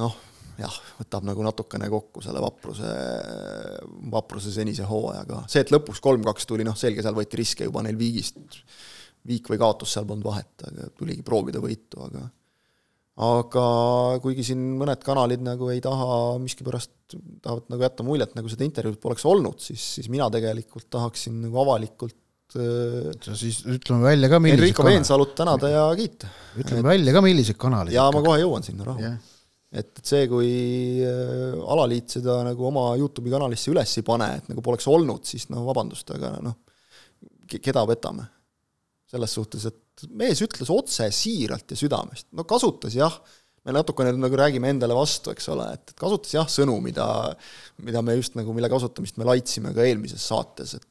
noh, jah, võtab nagu natukene kokku selle vapruse, vapruse senise hooajaga. see, et lõpuks kolm-kaks tuli, noh selge, seal võeti riske juba neil viigist, viik või kaotus, seal polnud vahet, aga tuligi proovida võitu, aga aga kuigi siin mõned kanalid nagu ei taha miskipärast, tahavad nagu jätta muljet, nagu seda intervjuud poleks olnud, siis, siis mina tegelikult tahaksin nagu avalikult sa siis ütleme välja ka, millised Enrico Veensalut tänada ja kiita. ütleme et... välja ka, millised kanalid. jaa, ma kohe jõuan sinna, rahu yeah et, et see, kui äh, alaliit seda nagu oma Youtube'i kanalisse üles ei pane, et nagu poleks olnud, siis no vabandust, aga noh, keda võtame? selles suhtes, et mees ütles otse, siiralt ja südamest, no kasutas jah, me natukene nagu räägime endale vastu, eks ole, et kasutas jah sõnu, mida, mida me just nagu, mille kasutamist me laitsime ka eelmises saates, et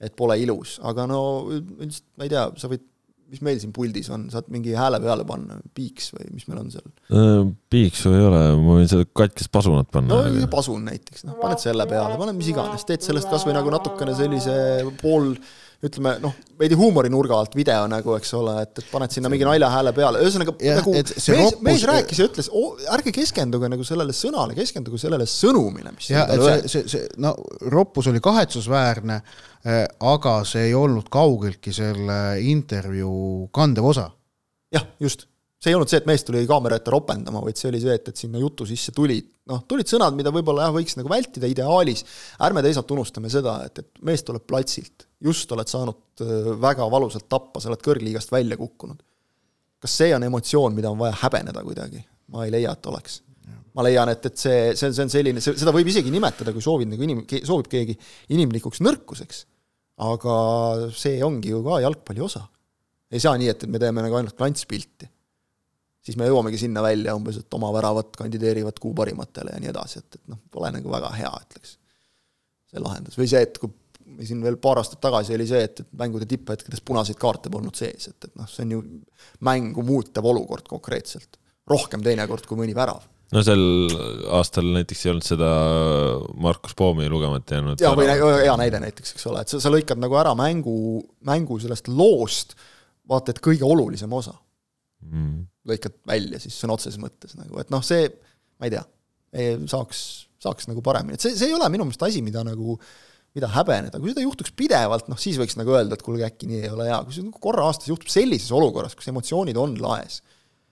et pole ilus, aga no üldiselt ma ei tea, sa võid mis meil siin puldis on, saad mingi hääle peale panna, piiks või mis meil on seal? Äh, piiksu ei ole, ma võin seda katkist pasunat panna. no pasun näiteks, noh, paned selle peale, paned mis iganes, teed sellest kas või nagu natukene sellise pool ütleme noh, veidi huumorinurga alt video nagu, eks ole, et, et paned sinna mingi naljahääle peale, ühesõnaga nagu mees, roppus... mees rääkis ja ütles ärge keskenduge nagu sellele sõnale, keskenduge sellele sõnumile, mis ja, see, see, see, no roppus oli kahetsusväärne, eh, aga see ei olnud kaugeltki selle intervjuu kandev osa. jah, just. See ei olnud see, et mees tuli kaamera ette ropendama, vaid see oli see, et, et sinna jutu sisse tulid, noh, tulid sõnad, mida võib-olla jah, võiks nagu vältida ideaalis, ärme teisalt unustame seda, et, et mees tuleb platsilt, just oled saanud äh, väga valusalt tappa, sa oled kõrgliigast välja kukkunud. kas see on emotsioon, mida on vaja häbeneda kuidagi? ma ei leia, et oleks. ma leian, et, et see, see, see on selline, seda võib isegi nimetada, kui soovid nagu inim-, soovib keegi inimlikuks nõrkuseks. aga see ongi ju ka jalgpalli osa. ei saa nii, et, et me teeme nagu ainult klantspilti siis me jõuamegi sinna välja umbes, et oma väravad kandideerivad kuu parimatele ja nii edasi, et, et noh, pole nagu väga hea, ütleks. see lahendus või see, et kui siin veel paar aastat tagasi oli see, et, et mängude tipphetkedes punaseid kaarte polnud sees, et, et noh, see on ju mängu muutev olukord konkreetselt. rohkem teinekord kui mõni värav. no sel aastal näiteks ei olnud seda Markus Poomi lugemata jäänud. jaa, või hea näide näiteks, eks ole, et sa, sa lõikad nagu ära mängu, mängu sellest loost, vaata et kõige olulisem osa mm lõikad välja siis sõna otseses mõttes nagu, et noh, see, ma ei tea, saaks, saaks nagu paremini, et see, see ei ole minu meelest asi, mida nagu mida häbeneda, kui seda juhtuks pidevalt, noh siis võiks nagu öelda, et kuulge, äkki nii ei ole hea, kui see nagu korra aastas juhtub sellises olukorras, kus emotsioonid on laes,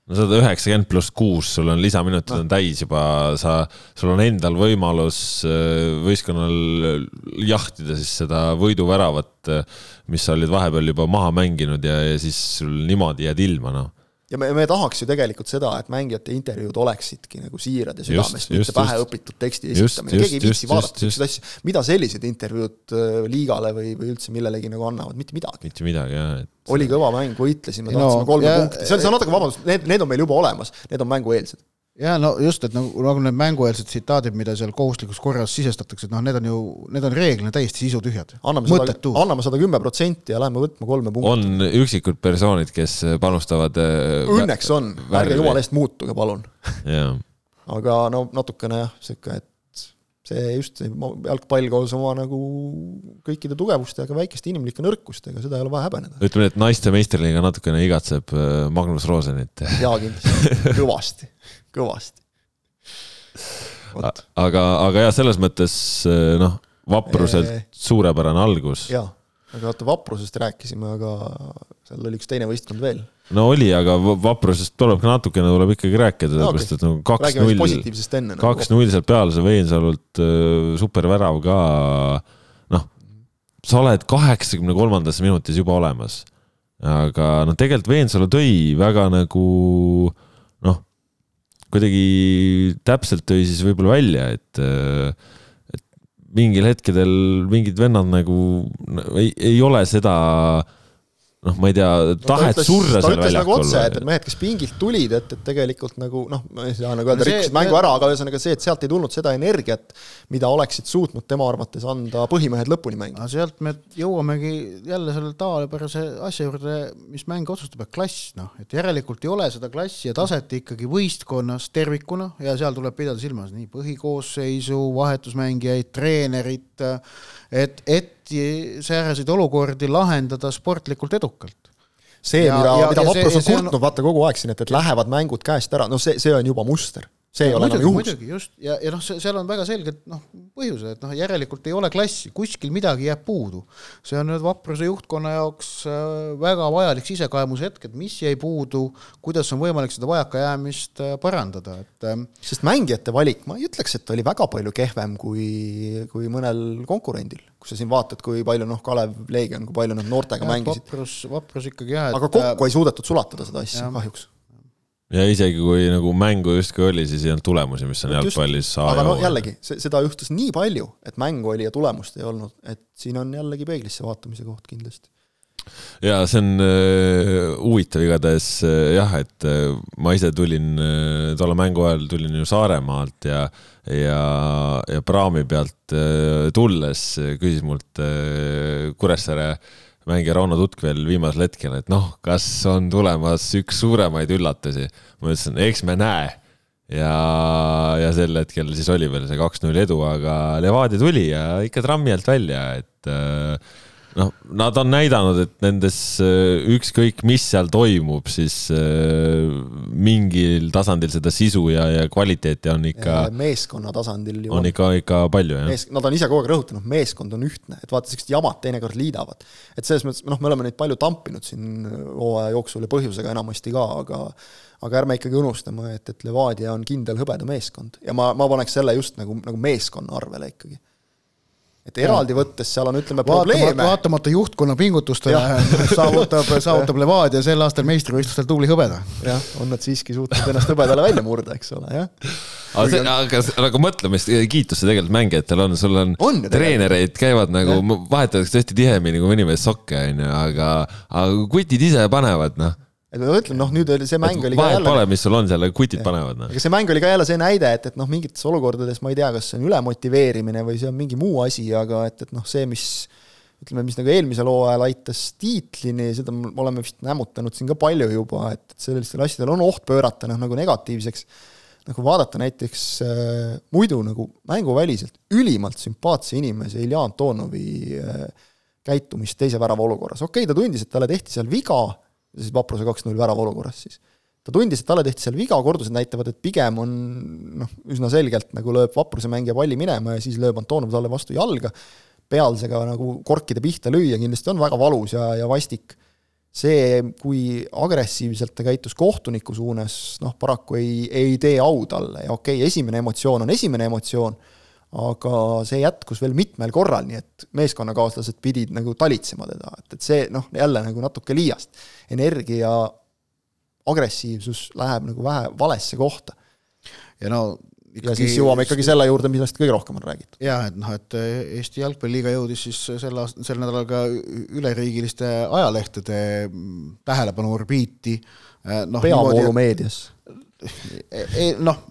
no sada üheksakümmend pluss kuus, sul on lisaminutid no. on täis juba, sa, sul on endal võimalus äh, võistkonnal jahtida siis seda võiduväravat, äh, mis sa olid vahepeal juba maha mänginud ja, ja siis sul niimoodi jääd ilma, noh ja me, me tahaks ju tegelikult seda, et mängijate intervjuud oleksidki nagu siirad ja südamest, mitte päheõpitud teksti esitamine, keegi ei viitsi vaadata niisuguseid asju, mida sellised intervjuud äh, liigale või, või üldse millelegi nagu annavad, mitte midagi. mitte midagi, jah et.... oli kõva mäng, võitlesime, tahtsime no, kolme ja, punkti, see on, see on natuke, vabandust, need, need on meil juba olemas, need on mängueelsed ja no just, et nagu, nagu need mängueelsed tsitaadid, mida seal kohustuslikus korras sisestatakse, et noh, need on ju, need on reeglina täiesti sisutühjad. anname sada, kümme protsenti ja lähme võtma kolme punkti. on üksikud persoonid, kes panustavad äh, õnneks on, ärge jumala eest muutuge, palun aga no natukene jah, sihuke, et see just, see jalgpall koos oma nagu kõikide tugevustega, väikeste inimlike nõrkustega, seda ei ole vaja häbeneda. ütleme nii, et naiste meistriliiga natukene igatseb äh, Magnus Rosenit. jaa, kindlasti, kõvasti, kõvasti. aga, aga jah, selles mõttes äh, noh, vapruselt eee... suurepärane algus. jaa, aga vaata, vaprusest rääkisime, aga seal oli üks teine võistkond veel no oli, aga vaprusest tuleb ka natukene, tuleb ikkagi rääkida, sellepärast et nagu kaks-null, kaks-null sealt peale, see Veensalult äh, supervärav ka. noh, sa oled kaheksakümne kolmandas minutis juba olemas. aga noh, tegelikult Veensalu tõi väga nagu noh, kuidagi täpselt tõi siis võib-olla välja, et et mingil hetkedel mingid vennad nagu ei, ei ole seda äh, noh, ma ei tea, tahet no, surra seal väljakul. nagu otse, et mehed, kes pingilt tulid, et, et tegelikult nagu noh, ma ei saa nagu öelda, rikkusid mängu ära, aga ühesõnaga see, et sealt ei tulnud seda energiat, mida oleksid suutnud tema arvates anda põhimehed lõpuni mängida. sealt me jõuamegi jälle selle tavapärase asja juurde, mis mänge otsustab, et klass, noh, et järelikult ei ole seda klassi ja taset ikkagi võistkonnas tervikuna ja seal tuleb pidada silmas nii põhikoosseisu, vahetusmängijaid, treenerit, et, et sääraseid olukordi lahendada sportlikult edukalt. See, mida, mida Vaprus on kurtnud, vaata kogu aeg siin, et, et lähevad mängud käest ära, no see, see on juba muster see ei ja, ole muidugi, enam juhus. muidugi, just, ja, ja noh, seal on väga selged noh, põhjused, et noh, järelikult ei ole klassi, kuskil midagi jääb puudu. see on nüüd Vapruse juhtkonna jaoks äh, väga vajalik sisekaemushetk, et mis jäi puudu, kuidas on võimalik seda vajakajäämist äh, parandada, et ähm, sest mängijate valik, ma ei ütleks, et oli väga palju kehvem kui, kui mõnel konkurendil. kui sa siin vaatad, kui palju noh, Kalev, Leegion, kui palju nad noortega ja, mängisid. Vaprus, Vaprus ikkagi jah, et aga kokku äh, ei suudetud sulatada seda asja, kahjuks ja isegi kui nagu mängu justkui oli, siis ei olnud tulemusi, mis on jalgpallis A aga no jällegi, seda juhtus nii palju, et mängu oli ja tulemust ei olnud, et siin on jällegi peeglisse vaatamise koht kindlasti. ja see on äh, huvitav igatahes äh, jah, et äh, ma ise tulin äh, tolle mängu ajal tulin ju Saaremaalt ja ja, ja praami pealt äh, tulles küsis mult äh, Kuressaare äh, mängija Rauno Tutk veel viimasel hetkel, et noh, kas on tulemas üks suuremaid üllatusi. ma ütlesin, eks me näe. ja, ja sel hetkel siis oli veel see kaks-null edu, aga Levadia tuli ja ikka trammi alt välja, et äh, noh, nad on näidanud, et nendes äh, ükskõik, mis seal toimub, siis äh, mingil tasandil seda sisu ja, ja kvaliteeti on ikka. meeskonna tasandil ju. on ikka, ikka palju, jah. Nad on ise kogu aeg rõhutanud, meeskond on ühtne, et vaata, sellised jamad teinekord liidavad. et selles mõttes, noh, me oleme neid palju tampinud siin hooaja jooksul ja põhjusega enamasti ka, aga aga ärme ikkagi unustame, et, et Levadia on kindel hõbedameeskond ja ma, ma paneks selle just nagu, nagu meeskonna arvele ikkagi et eraldi võttes seal on, ütleme, probleeme. vaatamata juhtkonna pingutustele saavutab, saavutab Levadia sel aastal meistrivõistlustel tubli hõbeda. jah, on nad siiski suutnud ennast hõbedale välja murda, eks ole, jah. aga see, aga nagu mõtlemist, kiitust see tegelikult mängijatel on, sul on, on treenereid käivad nagu, vahetatakse tõesti tihemini kui mõni mees sokke, onju, aga, aga kutid ise panevad, noh et ma mõtlen, noh, nüüd oli see mäng oli ka jälle. pole, mis sul on seal, kutid panevad. Noh. aga see mäng oli ka jälle see näide, et, et noh, mingites olukordades ma ei tea, kas see on ülemotiveerimine või see on mingi muu asi, aga et, et noh, see, mis ütleme, mis nagu eelmisel hooajal aitas tiitlini, seda me oleme vist nämmutanud siin ka palju juba, et, et sellistel asjadel on oht pöörata noh, nagu negatiivseks. nagu vaadata näiteks äh, muidu nagu mänguväliselt ülimalt sümpaatse inimese Ilja Antonovi äh, käitumist teise värava olukorras, okei okay,, ta tundis, et talle tehti seal viga siis Vapruse kaks-null värava olukorras siis. ta tundis, et talle tehti seal viga, kordused näitavad, et pigem on noh, üsna selgelt nagu lööb Vapruse mängija palli minema ja siis lööb Antonov talle vastu jalga, pealsega nagu korkide pihta lüüa kindlasti on väga valus ja, ja vastik. see, kui agressiivselt ta käitus kohtuniku suunas, noh paraku ei, ei tee au talle ja okei okay,, esimene emotsioon on esimene emotsioon, aga see jätkus veel mitmel korral, nii et meeskonnakaaslased pidid nagu talitsema teda, et, et see noh, jälle nagu natuke liiast. energia agressiivsus läheb nagu vähe valesse kohta. ja no ikkagi... ja siis jõuame ikkagi selle juurde, millest kõige rohkem on räägitud. jah, et noh, et Eesti Jalgpalliliiga jõudis siis sel aast-, sel nädalal ka üleriigiliste ajalehtede tähelepanu orbiiti. noh, peavoolumeedias. Noh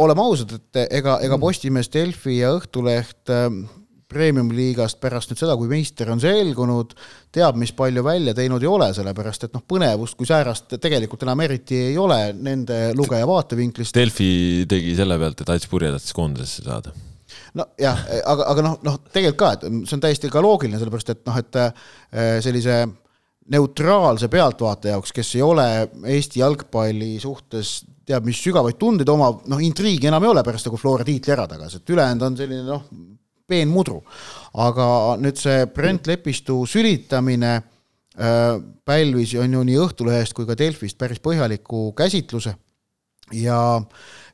oleme ausad, et ega, ega mm. Postimees, Delfi ja Õhtuleht ähm, premium-liigast pärast nüüd seda, kui meister on selgunud, teab, mis palju välja teinud ei ole, sellepärast et noh, põnevust kui säärast tegelikult enam eriti ei ole nende lugeja vaatevinklist. Delfi tegi selle pealt, et Ats Purje tahtis koondisesse saada nojah, aga, aga noh, noh tegelikult ka, et see on täiesti ka loogiline, sellepärast et noh, et äh, sellise neutraalse pealtvaataja jaoks, kes ei ole Eesti jalgpalli suhtes teab mis sügavaid tundeid omav, noh, intriigi enam ei ole pärast nagu Flora tiitli ära tagasi, et ülejäänud on selline noh, peenmudru. aga nüüd see Brent Lepistu sülitamine pälvis on ju nii Õhtulehest kui ka Delfist päris põhjaliku käsitluse ja,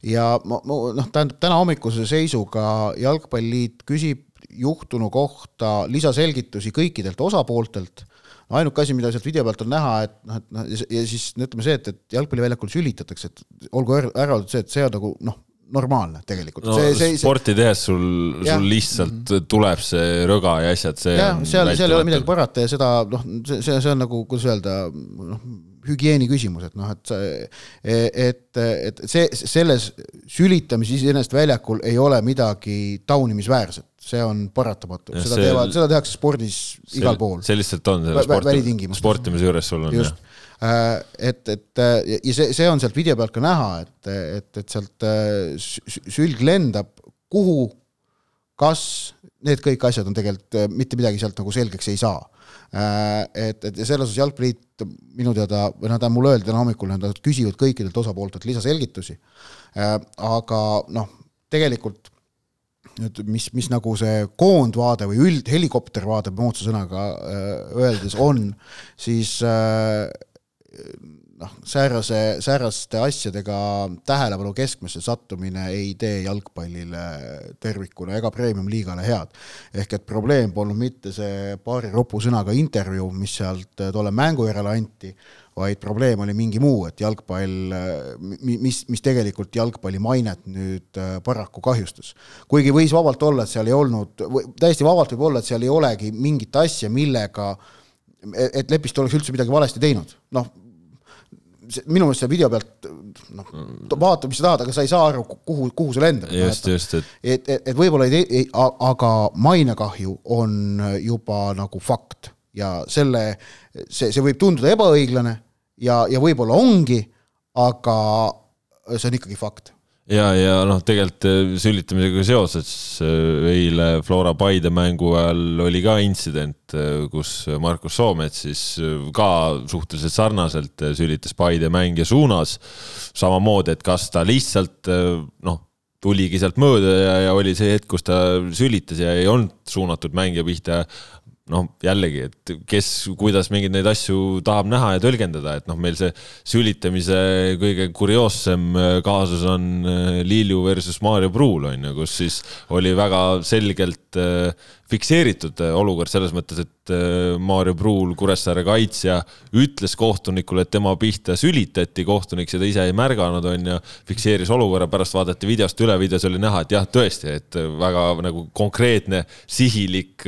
ja noh, tähendab täna hommikuse seisuga Jalgpalliliit küsib juhtunu kohta lisaselgitusi kõikidelt osapooltelt no ainuke asi, mida sealt video pealt on näha, et noh, et noh, ja siis ütleme see, et, et jalgpalliväljakul sülitatakse, et olgu ära öeldud see, et see on nagu noh, normaalne tegelikult no,. sporti tehes sul, sul lihtsalt mm -hmm. tuleb see rõga ja asjad, see. jah, seal, seal ei ole midagi parata ja seda noh, see, see, see on nagu, kuidas öelda, noh hügieeni küsimus, et noh, et et, et see, selles sülitamises iseenesest väljakul ei ole midagi taunimisväärset, see on paratamatu, seda see, teevad, seda tehakse spordis see, igal pool. see lihtsalt on selle sporti, sportimise juures sul on just Äh, et, et ja see, see on sealt video pealt ka näha, et, et, et sealt äh, sülg lendab, kuhu, kas, need kõik asjad on tegelikult, äh, mitte midagi sealt nagu selgeks ei saa. Et, et ja selles osas Jalgpalliliit minu teada, või noh, ta mulle öeldi täna hommikul, nad küsivad kõikidelt osapooltelt lisaselgitusi. aga noh, tegelikult nüüd mis, mis nagu see koondvaade või üld, helikoptervaade moodsa sõnaga öeldes on, siis noh, säärase, sääraste asjadega tähelepanu keskmesse sattumine ei tee jalgpallile tervikuna ega premium-liigale head. ehk et probleem polnud mitte see paari ropu sõnaga intervjuu, mis sealt tolle mängu järele anti, vaid probleem oli mingi muu, et jalgpall, mis, mis tegelikult jalgpalli mainet nüüd paraku kahjustas. kuigi võis vabalt olla, et seal ei olnud, täiesti vabalt võib olla, et seal ei olegi mingit asja, millega et Lepist oleks üldse midagi valesti teinud, noh minu meelest selle video pealt noh, vaata, mis sa tahad, aga sa ei saa aru, kuhu, kuhu see lendab. just, just, et et, et, et võib-olla ei tee, aga mainekahju on juba nagu fakt ja selle, see, see võib tunduda ebaõiglane ja, ja võib-olla ongi, aga see on ikkagi fakt ja, ja noh, tegelikult äh, sülitamisega seoses äh, eile Flora Paide mängu ajal oli ka intsident, äh, kus Markus Soomets siis ka suhteliselt sarnaselt sülitas Paide mängija suunas. samamoodi, et kas ta lihtsalt noh, tuligi sealt mööda ja, ja oli see hetk, kus ta sülitas ja ei olnud suunatud mängija pihta noh, jällegi, et kes, kuidas mingeid neid asju tahab näha ja tõlgendada, et noh, meil see sülitamise kõige kurioossem äh, kaasus on äh, Lilju versus Maarja Pruul on ju, kus siis oli väga selgelt äh, fikseeritud olukord selles mõttes, et Maarja Pruul, Kuressaare kaitsja, ütles kohtunikule, et tema pihta sülitati, kohtunik seda ise ei märganud, on ju, fikseeris olukorra, pärast vaadati videost üle, videos oli näha, et jah, tõesti, et väga nagu konkreetne, sihilik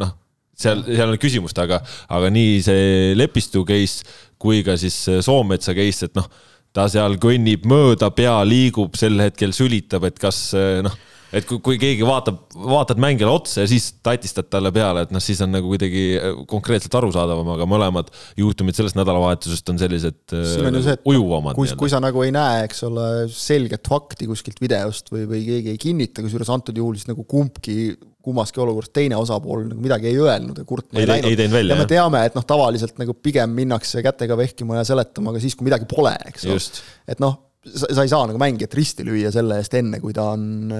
noh seal, seal on küsimust, aga, aga nii see Lepistu case kui ka siis Soometsa case, et noh, ta seal kõnnib mööda, pea liigub, sel hetkel sülitab, et kas noh et kui, kui keegi vaatab, vaatad mängijale otsa ja siis tatistad talle peale, et noh, siis on nagu kuidagi konkreetselt arusaadavam, aga mõlemad juhtumid sellest nädalavahetusest on sellised on see, ujuvamad. kui, kui sa nagu ei näe, eks ole, selget fakti kuskilt videost või, või keegi ei kinnita, kusjuures antud juhul siis nagu kumbki kummaski olukorras teine osapool nagu midagi ei öelnud ja kurtma ei, ei läinud. ei teinud välja. ja me teame, et noh, tavaliselt nagu pigem minnakse kätega vehkima ja seletama ka siis, kui midagi pole, eks ole. et noh, sa, ei saa nagu mängijat risti lüüa selle eest enne, kui ta on,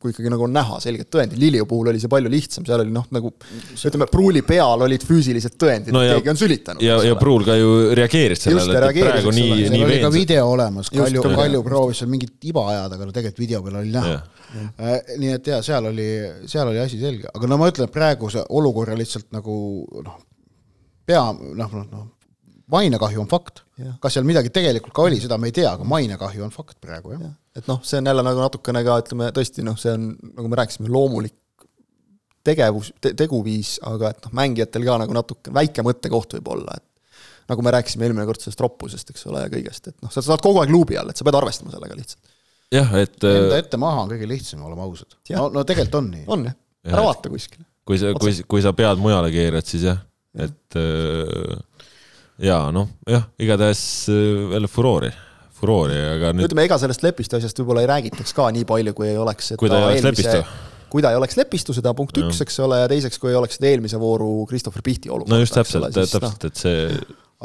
kui ikkagi nagu on näha selged tõendid, Lilju puhul oli see palju lihtsam, seal oli noh, nagu ütleme, Pruuli peal olid füüsilised tõendid no, et keegi on sülitanud. ja, ja Pruul ka ju reageeris sellele, et praegu nii, nii veendunud. oli ka video olemas, Kalju, Kalju proovis seal mingit iba ajada, aga no tegelikult video peal oli näha. Äh, nii et jaa, seal oli, seal oli asi selge, aga no ma ütlen, praeguse olukorra lihtsalt nagu noh, pea noh, noh, noh, mainekahju on fakt. kas seal midagi tegelikult ka oli, seda me ei tea, aga mainekahju on fakt praegu, jah ja.. et noh, see on jälle nagu natukene ka ütleme tõesti noh, see on, nagu me rääkisime, loomulik tegevus te,, teguviis, aga et noh, mängijatel ka nagu natuke väike mõttekoht võib olla, et nagu me rääkisime eelmine kord sellest roppusest, eks ole, ja kõigest, et noh, sa saad kogu aeg luubi all, et sa pead arvestama sellega lihtsalt jah, et. Enda äh, ette maha on kõige lihtsam, oleme ausad. no, no tegelikult on nii. on jah, ära vaata kuskile. kui sa, kui, kui sa pead mujale keerad, siis jah, et äh, jaa, noh, jah, igatahes äh, jälle furoori furoori, aga nüüd. ütleme, ega sellest Lepistu asjast võib-olla ei räägitaks ka nii palju, kui ei oleks. kui ta ei oleks eelmise... Lepistu kui ta ei oleks Lepistu, seda punkt üks, eks ole, ja teiseks, kui ei oleks seda eelmise vooru Christopher Pihti olukorda. no just täpselt, täpselt, noh. et see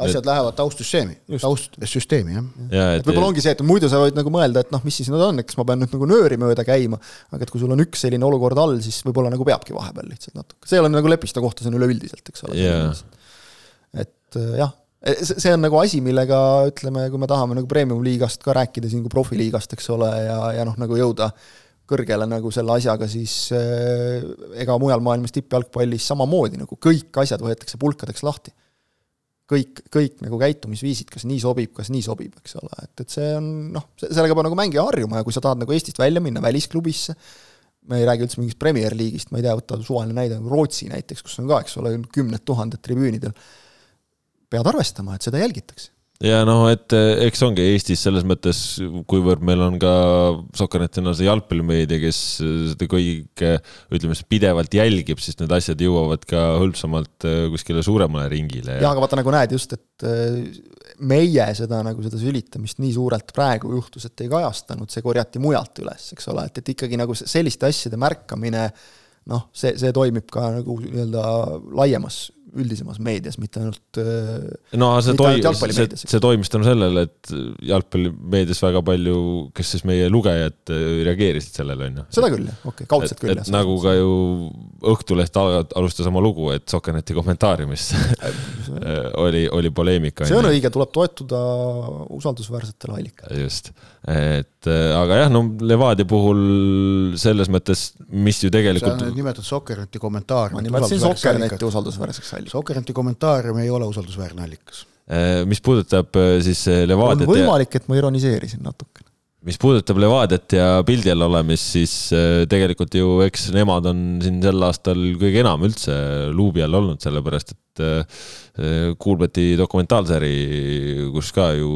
asjad lähevad taustsüsteemi, taustsüsteemi, jah. ja, et, et võib-olla ongi see, et muidu sa võid nagu mõelda, et noh, mis siis nüüd on, et kas ma pean nüüd nagu nööri mööda käima, aga et kui sul on üks selline olukord all, siis võib-olla nagu peabki vahepeal lihtsalt natuke, see ei ole nagu Lepiste kohta, see on üleüldiselt, eks ole yeah.. Et jah, see on nagu asi, millega ütleme, kui me tahame nagu premium-liigast ka rääkida siin kui profiliigast, eks ole, ja, ja noh, nagu jõuda kõrgele nagu selle asjaga, siis äh, ega mujal maailmas tippjalgpallis samamoodi nagu kõik asjad võetakse pulkadeks lahti. kõik, kõik nagu käitumisviisid, kas nii sobib, kas nii sobib, eks ole, et, et see on noh, sellega peab nagu mängija harjuma ja kui sa tahad nagu Eestist välja minna välisklubisse, me ei räägi üldse mingist Premier League'ist, ma ei tea, võta suvaline näide, Rootsi näiteks, kus on ka, eks ole, kümned tuhanded tribüünidel pead arvestama, et seda jälgitakse ja noh, et eh, eks ongi Eestis selles mõttes, kuivõrd meil on ka Sokkernettina see jalgpallimeedia, kes seda kõike, ütleme siis pidevalt jälgib, siis need asjad jõuavad ka hõlpsamalt eh, kuskile suuremale ringile. ja aga vaata, nagu näed just, et eh, meie seda nagu seda sülitamist nii suurelt praegu juhtus, et ei kajastanud, see korjati mujalt üles, eks ole, et, et ikkagi nagu selliste asjade märkamine noh, see, see toimib ka nagu nii-öelda laiemas üldisemas meedias, mitte ainult äh, no see toi-, see, see toimis tänu sellele, et jalgpallimeedias väga palju, kes siis meie lugejad äh, reageerisid sellele, on ju. seda küll, jah, okei okay,, kaudselt küll, jah. nagu ka ju Õhtuleht alustas oma lugu, et Sokkerneti kommentaariumis oli, oli poleemika. see on õige, tuleb toetuda usaldusväärsetele allikatele. just, et äh, aga jah, no Levadia puhul selles mõttes, mis ju tegelikult. sa nimetad Sokkerneti kommentaari. ma nimetasin Sokkerneti usaldusväärseks allikasse. Sokerenti kommentaarium ei ole usaldusväärne allikas. Äh, mis puudutab äh, siis äh, Levadiat on võimalik, et ma ironiseerisin natukene mis puudutab Levadiat ja pildi all olemist, siis tegelikult ju eks nemad on siin sel aastal kõige enam üldse luubi all olnud, sellepärast et Kuulbeti dokumentaalseri, kus ka ju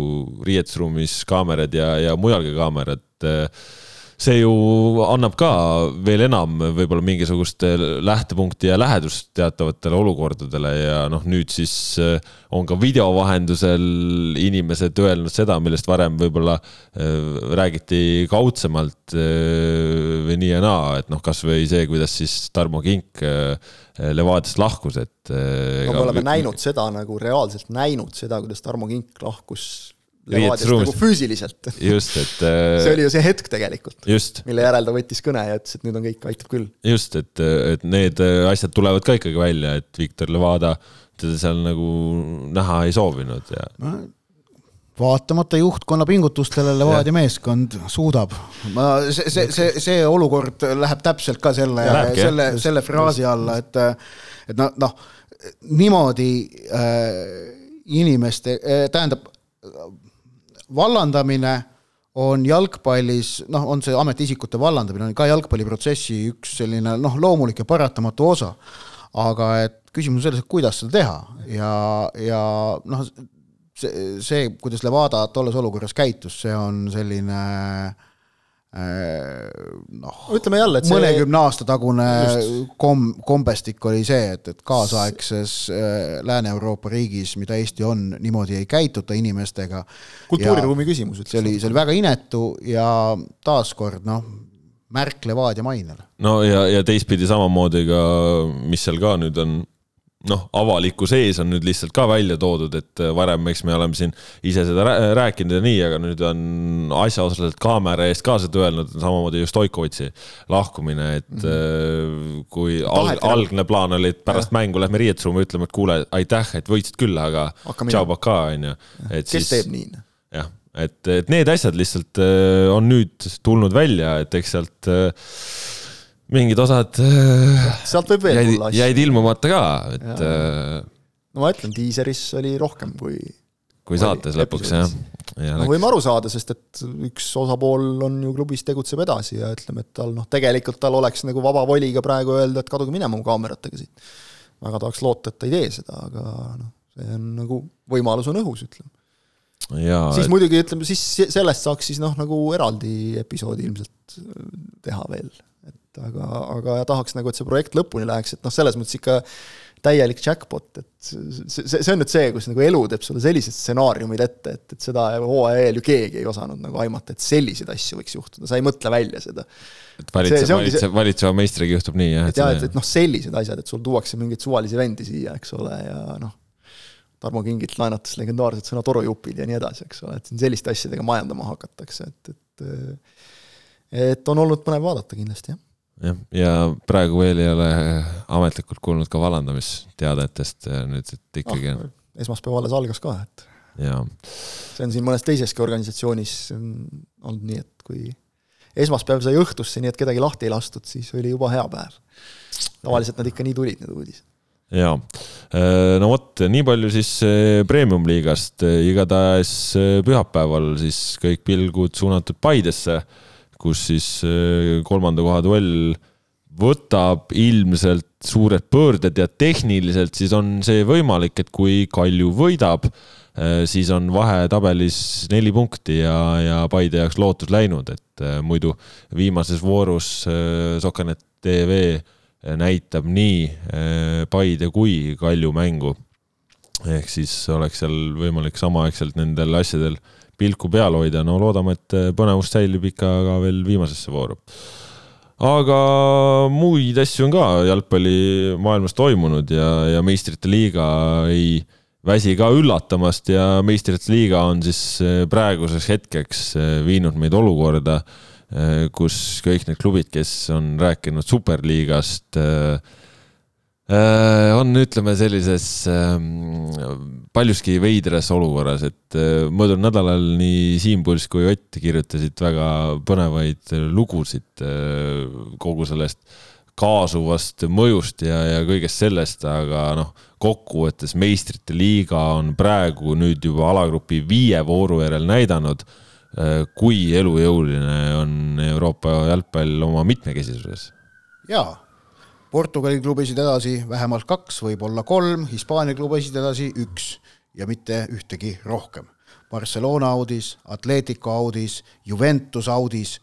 riietusruumis kaamerad ja, ja mujalgi kaamerad see ju annab ka veel enam võib-olla mingisugust lähtepunkti ja lähedust teatavatele olukordadele ja noh, nüüd siis äh, on ka video vahendusel inimesed öelnud seda, millest varem võib-olla äh, räägiti kaudsemalt äh, või nii ja naa, et noh, kasvõi see, kuidas siis Tarmo Kink Levadiast lahkus, et. no me oleme näinud seda nagu reaalselt näinud seda, kuidas Tarmo Kink lahkus Levadiast nagu füüsiliselt. just, et see oli ju see hetk tegelikult, mille järel ta võttis kõne ja ütles, et nüüd on kõik, aitab küll. just, et, et need asjad tulevad ka ikkagi välja, et Viktor Levada teda seal nagu näha ei soovinud ja no vaatamata juhtkonna pingutustele Levadia meeskond suudab. ma, see, see, see, see olukord läheb täpselt ka selle, selle, selle fraasi alla, et, et noh, noh niimoodi äh, inimeste äh,, tähendab vallandamine on jalgpallis, noh, on see ametiisikute vallandamine, on ka jalgpalliprotsessi üks selline noh, loomulik ja paratamatu osa. aga et küsimus on selles, et kuidas seda teha ja, ja noh, see, see, kuidas Levada tolles olukorras käitus, see on selline äh, noh, ütleme jälle, et see mõnekümne aasta tagune kom-, kombestik oli see, et, et kaasaegses äh, Lääne-Euroopa riigis, mida Eesti on, niimoodi ei käituta inimestega. kultuuriruumi küsimus. see oli, see oli väga inetu ja taaskord noh, märk Levadia mainele. no ja, ja teistpidi samamoodi ka, mis seal ka nüüd on noh, avalikkuse ees on nüüd lihtsalt ka välja toodud, et äh, varem, eks me oleme siin ise seda rääkinud ja nii, aga nüüd on asjaosalised kaamera eest ka seda öelnud, samamoodi ju Stoikovitši lahkumine, et mm -hmm. kui alg, algne plaan oli, et pärast ja. mängu lähme riietusruumi, ütleme, et kuule, aitäh, et võitsid küll, aga tšau, pakaa, on ju. kes siis, teeb nii? jah, et, et need asjad lihtsalt äh, on nüüd tulnud välja, et eks sealt mingid osad äh, sealt võib veel jäid, tulla asju. jäid ilmumata ka, et. Äh, no ma ütlen, diiseris oli rohkem kui. kui saates lõpuks jah. Ja no võime aru saada, sest et üks osapool on ju klubis, tegutseb edasi ja ütleme, et tal noh, tegelikult tal oleks nagu vaba voli ka praegu öelda, et kaduge minema mu kaameratega siit. väga tahaks loota, et ta ei tee seda, aga noh, see on nagu, võimalus on õhus, ütleme. Ja, siis et... muidugi ütleme, siis sellest saaks siis noh, nagu eraldi episoodi ilmselt teha veel et aga, aga tahaks nagu, et see projekt lõpuni läheks, et noh, selles mõttes ikka täielik jackpot, et see, see, on nüüd see, kus nagu elu teeb sulle sellised stsenaariumid ette, et, et seda hooaja eel ju keegi ei osanud nagu aimata, et selliseid asju võiks juhtuda, sa ei mõtle välja seda. et valitseb, valitseb, valitseva meistriga juhtub nii, jah? et jah, et, et noh, sellised asjad, et sul tuuakse mingeid suvalisi vendi siia, eks ole, ja noh, Tarmo Kingilt laenates legendaarsed sõna torujupid ja nii edasi, eks ole, et siin selliste asjadega majandama hakatakse, et, et et on olnud põnev vaadata kindlasti, jah jah, ja praegu veel ei ole ametlikult kuulnud ka vallandamisteadetest nüüd, et ikkagi on. esmaspäev alles algas ka, et see on siin mõnes teiseski organisatsioonis olnud nii, et kui esmaspäev sai õhtusse, nii et kedagi lahti ei lastud, siis oli juba hea päev. tavaliselt nad ikka nii tulid, need uudised. jaa, äh, no vot, nii palju siis äh, premium-liigast, igatahes äh, pühapäeval siis kõik pilgud suunatud Paidesse, kus siis kolmanda koha duell võtab ilmselt suured pöörded ja tehniliselt siis on see võimalik, et kui Kalju võidab, Äh, siis on vahe tabelis neli punkti ja, ja Paide jaoks lootus läinud, et äh, muidu viimases voorus äh, Sokanet tv näitab nii Paide kui Kalju mängu. ehk siis oleks seal võimalik samaaegselt nendel asjadel pilku peal hoida, no loodame, et põnevus säilib ikka ka veel viimasesse vooru. Aga muid asju on ka jalgpallimaailmas toimunud ja, ja meistrite liiga ei äh, väsi ka üllatamast ja meistrite liiga on siis eh, praeguseks hetkeks eh, viinud meid olukorda, eh, kus kõik need klubid, kes on rääkinud superliigast, on, ütleme sellises paljuski veidras olukorras, et möödunud nädalal nii Siim Pulss kui Ott kirjutasid väga põnevaid lugusid kogu sellest kaasuvast mõjust ja, ja kõigest sellest, aga noh kokkuvõttes meistrite liiga on praegu nüüd juba alagrupi viie vooru järel näidanud, äh, kui elujõuline on Euroopa jalgpall oma mitmekesisuses. jaa, Portugali klubisid edasi vähemalt kaks, võib-olla kolm, Hispaania klubisid edasi üks ja mitte ühtegi rohkem. Barcelona audis, Atletico audis, Juventus audis,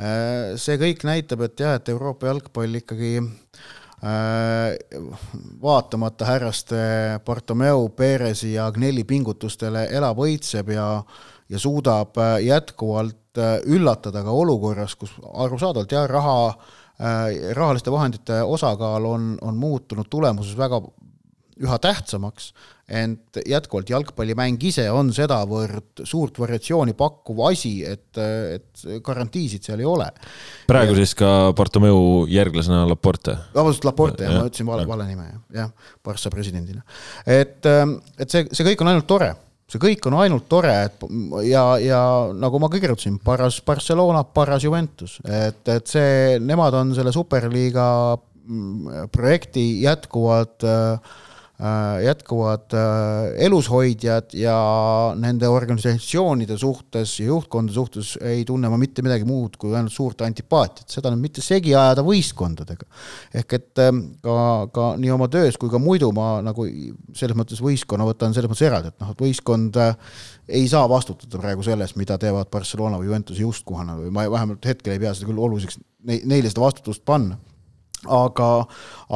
äh, see kõik näitab, et jah, et Euroopa jalgpall ikkagi Äh, vaatamata härraste Bartomeu, Perezi ja Agnelli pingutustele elab, õitseb ja, ja suudab äh, jätkuvalt äh, üllatada ka olukorras, kus arusaadavalt jah, raha, rahaliste vahendite osakaal on, on muutunud tulemuses väga üha tähtsamaks, ent jätkuvalt jalgpallimäng ise on sedavõrd suurt variatsiooni pakkuv asi, et, et garantiisid seal ei ole. praegu ja, siis ka Bartomeu järglasena Laporte? vabandust, Laporte, jah, ma ütlesin vale, vale nime, jah, jah, Barca presidendina. et, et see, see kõik on ainult tore see kõik on ainult tore, et ja, ja nagu ma ka kirjutasin, paras Barcelona, paras Juventus, et, et see, nemad on selle superliiga mm, projekti jätkuvad äh, Äh, jätkuvad äh, elushoidjad ja nende organisatsioonide suhtes ja juhtkondade suhtes ei tunne ma mitte midagi muud kui ainult suurt antipaatiat, seda nüüd mitte segi ajada võistkondadega. ehk et ähm, ka, ka nii oma töös kui ka muidu ma nagu selles mõttes võistkonna võtan selles mõttes eraldi, et noh, et võistkond äh, ei saa vastutada praegu sellest, mida teevad Barcelona või Juventuse juhtkohana või ma vähemalt hetkel ei pea seda küll oluliseks neile seda vastutust panna aga,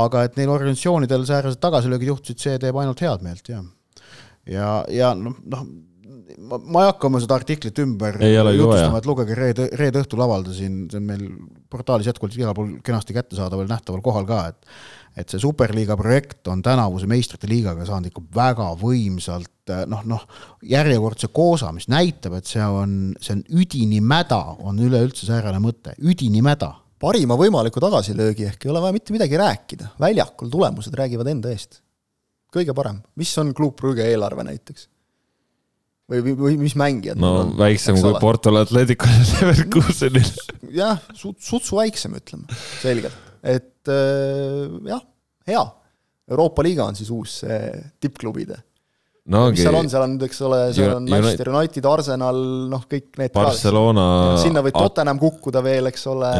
aga et neil organisatsioonidel säärased tagasilöögid juhtusid, see teeb ainult head meelt, jah. ja, ja noh, noh, ma, ma ei hakka oma seda artiklit ümber jutustama, et lugege reede, reede õhtul avaldasin, see on meil portaalis jätkuvalt igal pool kenasti kättesaadaval, nähtaval kohal ka, et et see superliiga projekt on tänavuse meistrite liigaga saanud ikka väga võimsalt noh, noh, järjekordse koosa, mis näitab, et see on, see on üdini mäda, on üleüldse säärane mõte, üdini mäda parima võimaliku tagasilöögi ehk ei ole vaja mitte midagi rääkida, väljakul tulemused räägivad enda eest. kõige parem, mis on Club Brugge eelarve näiteks? või, või mis mängijad no väiksem kui Porto Atletico Leverkusenil. jah, sut-, sutsu väiksem, ütleme, selgelt, et äh, jah, hea. Euroopa liiga on siis uus see tippklubide. No, mis seal on, seal on, eks ole, seal on Manchester United, Arsenal, noh, kõik need Barcelona. sinna võib Tottenham kukkuda veel, eks ole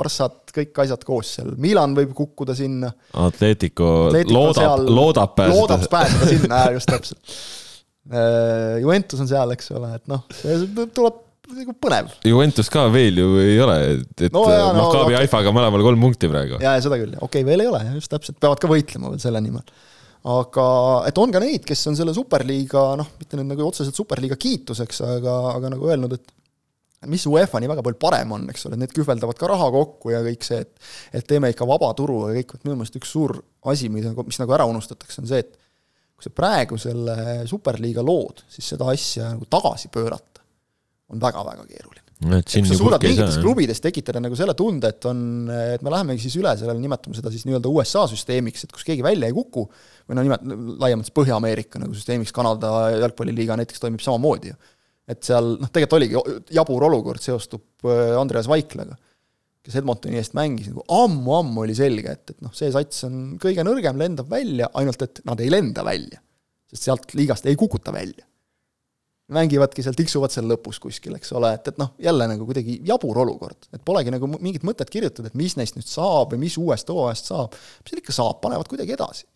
kõik Barssad, kõik asjad koos seal, Milan võib kukkuda sinna. Atletico, loodab, loodab pääseda. loodab pääseda sinna, just täpselt. Äh, Juventus on seal, eks ole, et noh, tuleb nagu põnev. Juventus ka veel ju ei ole, et, no, no, Maccabi okay. Haifaga mõlemal kolm punkti praegu. ja, ja seda küll, okei okay,, veel ei ole, just täpselt, peavad ka võitlema veel selle nimel. aga et on ka neid, kes on selle superliiga, noh, mitte nüüd nagu otseselt superliiga kiituseks, aga, aga nagu öelnud, et mis UEFA nii väga palju parem on, eks ole, need kühveldavad ka raha kokku ja kõik see, et et teeme ikka vaba turu ja kõik, et minu meelest üks suur asi, mida, mis nagu ära unustatakse, on see, et kui sa praegu selle superliiga lood, siis seda asja nagu tagasi pöörata on väga-väga keeruline. kui sa suudad mingites klubides tekitada nagu selle tunde, et on, et me lähemegi siis üle sellele, nimetame seda siis nii-öelda USA süsteemiks, et kus keegi välja ei kuku, või no nimet-, laiemalt siis Põhja-Ameerika nagu süsteemiks, Kanada jalgpalliliiga näiteks toimib samamoodi ju. Et seal noh, tegelikult oligi jabur olukord, seostub äh, Andreas Vaiklaga, kes Edmontoni eest mängis, nagu ammu-ammu oli selge, et, et noh, see sats on kõige nõrgem, lendab välja, ainult et nad ei lenda välja. sest sealt liigast ei kukuta välja mängivadki seal, tiksuvad seal lõpus kuskil, eks ole, et, et noh, jälle nagu kuidagi jabur olukord, et polegi nagu mingit mõtet kirjutada, et mis neist nüüd saab või mis uuest hooajast saab, mis seal ikka saab, panevad kuidagi edasi.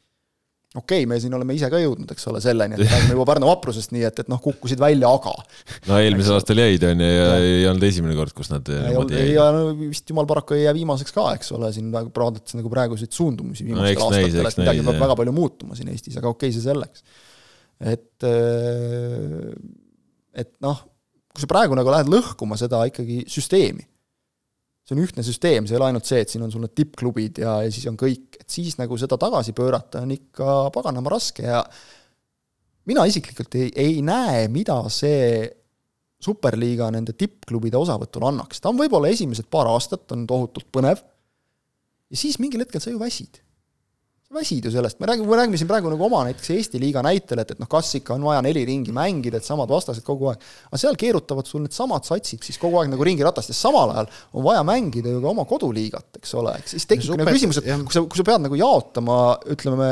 Okei okay,, me siin oleme ise ka jõudnud, eks ole, selleni, et räägime juba Pärnu vaprusest, nii et, et noh, kukkusid välja, aga no eelmisel aastal jäid, on ju, ja ei olnud esimene kord, kus nad niimoodi jäid. ja no vist jumal paraku ei jää viimaseks ka, eks ole, siin vaadates nagu praeguseid suundumusi viimastel no, aastatel, et midagi peab väga palju muutuma siin Eestis, aga okei okay,, see selleks. et äh, et noh, kui sa praegu nagu lähed lõhkuma seda ikkagi süsteemi, see on ühtne süsteem, see ei ole ainult see, et siin on sul need tippklubid ja, ja siis on kõik, et siis nagu seda tagasi pöörata on ikka paganama raske ja mina isiklikult ei, ei näe, mida see superliiga nende tippklubide osavõtul annaks, ta on võib-olla esimesed paar aastat on tohutult põnev ja siis mingil hetkel sa ju väsid väsid ju sellest, me räägime, me räägime siin praegu nagu oma näiteks Eesti liiga näitel, et, et noh, kas ikka on vaja neli ringi mängida, et samad vastased kogu aeg, aga seal keerutavad sul needsamad satsid siis kogu aeg nagu ringiratast ja samal ajal on vaja mängida ju ka oma koduliigat, eks ole, eks siis tekib nagu küsimus, et kui sa, kui sa pead nagu jaotama, ütleme,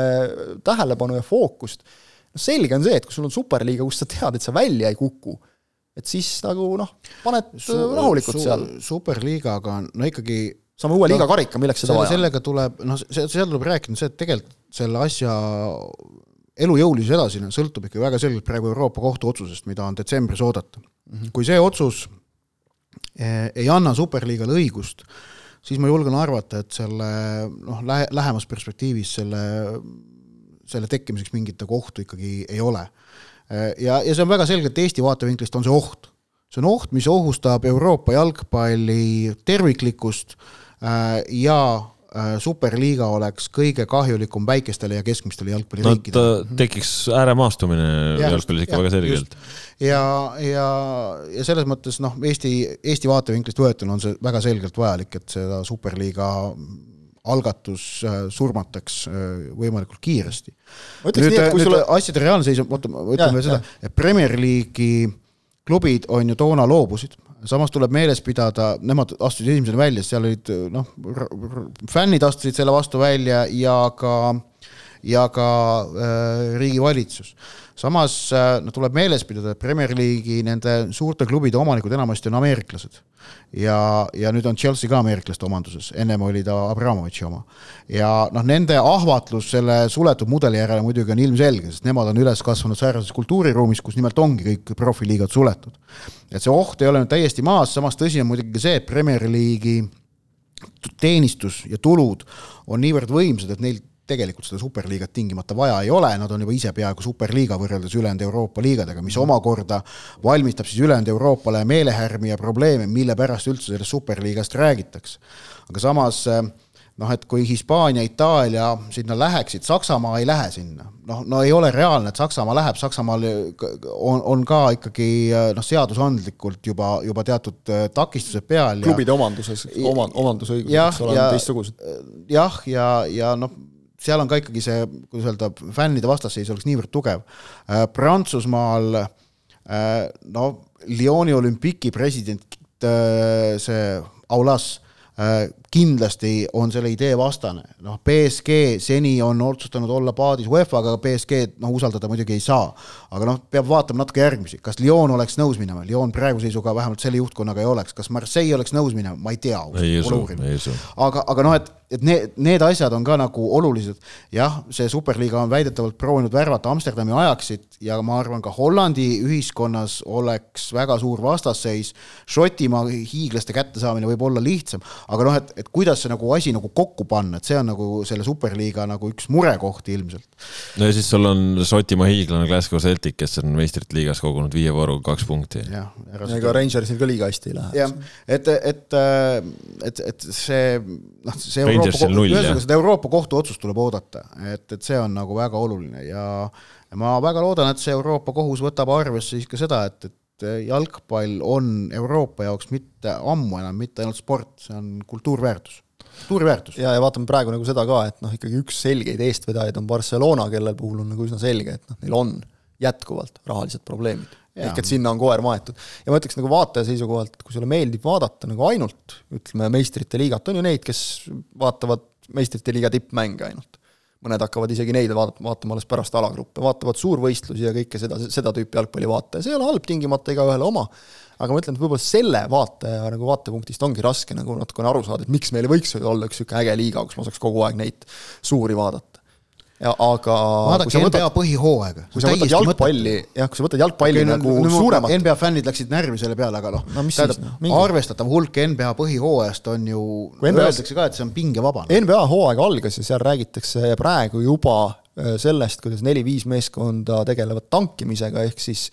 tähelepanu ja fookust, no selge on see, et kui sul on superliiga, kus sa tead, et sa välja ei kuku, et siis nagu noh, paned su, rahulikult su, seal. superliigaga on no ikkagi saame uue liiga karika, milleks seda vaja on? sellega tuleb, noh, seal tuleb rääkida see, et tegelikult selle asja elujõulisus edasi sõltub ikka väga selgelt praegu Euroopa Kohtu otsusest, mida on detsembris oodata mm. -hmm. kui see otsus eh, ei anna Superliigale õigust, siis ma julgen arvata, et selle noh, lähe-, lähemas perspektiivis selle, selle tekkimiseks mingit nagu ohtu ikkagi ei ole. Eh, ja, ja see on väga selgelt Eesti vaatevinklist on see oht. see on oht, mis ohustab Euroopa jalgpalli terviklikkust Äh, ja äh, superliiga oleks kõige kahjulikum väikestele ja keskmistele jalgpalliriikidele no,. tekiks ääremaastumine jalgpallis ikka ja, väga selgelt. ja, ja, ja selles mõttes noh, Eesti, Eesti vaatevinklist võetuna on see väga selgelt vajalik, et seda superliiga algatus äh, surmataks võimalikult kiiresti. nüüd, nüüd sulle... asjade reaalne seis on, oota, ma ütlen veel seda, et Premier League'i klubid on ju toona loobusid samas tuleb meeles pidada, nemad astusid esimesena välja, seal olid noh, fännid astusid selle vastu välja ja ka, ja ka äh, riigi valitsus. samas äh, no tuleb meeles pidada, et Premier League'i nende suurte klubide omanikud enamasti on ameeriklased ja, ja nüüd on Chelsea ka ameeriklaste omanduses, ennem oli ta Abramovitši oma. ja noh, nende ahvatlus selle suletud mudeli järele muidugi on ilmselge, sest nemad on üles kasvanud säärastes kultuuriruumis, kus nimelt ongi kõik profiliigad suletud. et see oht ei ole nüüd täiesti maas, samas tõsi on muidugi ka see, et Premier League'i teenistus ja tulud on niivõrd võimsad, et neil tegelikult seda superliigat tingimata vaja ei ole, nad on juba ise peaaegu superliiga võrreldes ülejäänud Euroopa liigadega, mis omakorda valmistab siis ülejäänud Euroopale meelehärmi ja probleeme, mille pärast üldse sellest superliigast räägitakse. aga samas noh, et kui Hispaania, Itaalia sinna läheksid, Saksamaa ei lähe sinna, noh, no ei ole reaalne, et Saksamaa läheb, Saksamaal on, on ka ikkagi noh, seadusandlikult juba, juba teatud takistused peal. klubide omanduses, oma, omandusõigused on teistsugused. jah, ja, ja, ja noh seal on ka ikkagi see, kuidas öelda, fännide vastasseis oleks niivõrd tugev. Äh, Prantsusmaal äh, no Lyoni olümpiki president, äh, see Aulas, kindlasti on selle idee vastane, noh, BSG seni on otsustanud olla paadis UEFA-ga, aga BSG-d noh, usaldada muidugi ei saa. aga noh, peab vaatama natuke järgmisi, kas Lyon oleks nõus minema, Lyon praeguse seisuga vähemalt selle juhtkonnaga ei oleks, kas Marseille oleks nõus minema, ma ei tea. aga, aga noh, et et need, need asjad on ka nagu olulised. jah, see superliiga on väidetavalt proovinud värvata Amsterdami ajaksid ja ma arvan, ka Hollandi ühiskonnas oleks väga suur vastasseis. Šotimaa hiiglaste kättesaamine võib olla lihtsam, aga noh, et, et kuidas see nagu asi nagu kokku panna, et see on nagu selle superliiga nagu üks murekohti ilmselt. no ja siis sul on Šotimaa hiiglane Glasgow Celtic, kes on meistrite liigas kogunud viie vooruga kaks punkti. ja ega Rangersil ka liiga hästi ei lähe. jah, et, et, et, et see noh, see Euroopa, ühesõnaga seda Euroopa Kohtu otsust tuleb oodata, et, et see on nagu väga oluline ja ma väga loodan, et see Euroopa Kohus võtab arvesse siis ka seda, et, et et jalgpall on Euroopa jaoks mitte ammu enam mitte ainult sport, see on kultuurväärtus kultuuriväärtus. ja, ja vaatame praegu nagu seda ka, et noh, ikkagi üks selgeid eestvedajaid on Barcelona, kellel puhul on nagu üsna selge, et noh, neil on jätkuvalt rahalised probleemid. ehk et sinna on koer maetud. ja ma ütleks nagu vaataja seisukohalt, et kui sulle meeldib vaadata nagu ainult ütleme, meistrite liigat, on ju neid, kes vaatavad meistrite liiga tippmänge ainult. Mõned hakkavad isegi neid vaat-, vaatama alles pärast alagruppe, vaatavad suurvõistlusi ja kõike seda, seda tüüpi jalgpalli vaataja, see ei ole halb tingimata igaühele oma, aga ma ütlen, et võib-olla selle vaataja nagu vaatepunktist ongi raske nagu natukene aru saada, et miks meil ei võiks olla üks niisugune äge liiga, kus ma saaks kogu aeg neid suuri vaadata. ja aga vaadake NBA võtad, põhihooaega. kui sa võtad jalgpalli, jah, kui sa võtad jalgpalli okay, nagu no, suuremat NBA fännid läksid närvi selle peale, aga noh no, tähendab, no, arvestatav hulk NBA põhihooajast on ju, öeldakse ka, et see on pingevaba. NBA hooaeg algas ja seal räägitakse praegu juba äh, sellest, kuidas neli-viis meeskonda tegelevad tankimisega, ehk siis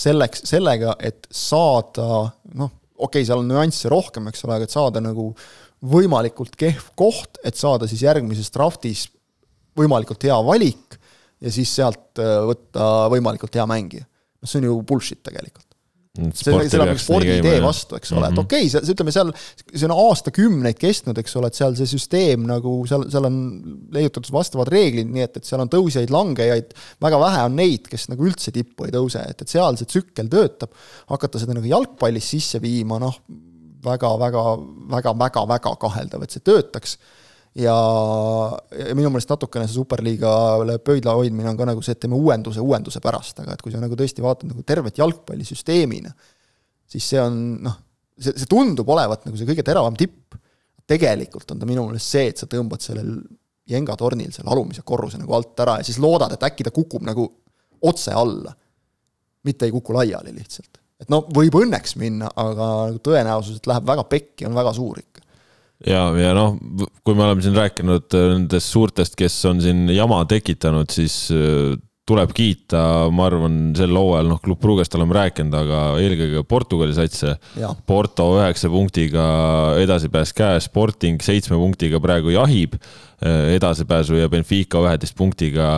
selleks, sellega, et saada noh, okei okay,, seal on nüansse rohkem, eks ole, aga et saada nagu võimalikult kehv koht, et saada siis järgmises draftis võimalikult hea valik ja siis sealt äh, võtta võimalikult hea mängija. noh, see on ju bullshit tegelikult. see, see läheb spordi idee vastu, eks ole mm, -hmm. et mhm. okei okay,, see, ütleme seal, see on aastakümneid kestnud, eks ole, et seal see süsteem nagu seal, seal on leiutatud vastavad reeglid, nii et, et seal on tõusjaid-langejaid, väga vähe on neid, kes nagu üldse tippu ei tõuse, et, et seal see tsükkel töötab, hakata seda nagu jalgpallis sisse viima, noh, väga, väga, väga, väga, väga kaheldav, et see töötaks ja, ja minu meelest natukene see superliigale pöidla hoidmine on ka nagu see, et teeme uuenduse uuenduse pärast, aga et kui sa nagu tõesti vaatad nagu tervet jalgpallisüsteemina, siis see on noh, see, see tundub olevat nagu see kõige teravam tipp, tegelikult on ta minu meelest see, et sa tõmbad sellel jengatornil selle alumise korruse nagu alt ära ja siis loodad, et äkki ta kukub nagu otse alla. mitte ei kuku laiali lihtsalt. et no võib õnneks minna, aga nagu tõenäosus, et läheb väga pekki, on väga suur ikka ja, ja noh, kui me oleme siin rääkinud äh, nendest suurtest, kes on siin jama tekitanud, siis äh, tuleb kiita, ma arvan, sel hooajal, noh, Klub Brugest oleme rääkinud, aga eelkõige Portugali satse. Porto üheksa punktiga edasipääs käes, Sporting seitsme punktiga praegu jahib eh, edasipääsu ja Benfica üheteist punktiga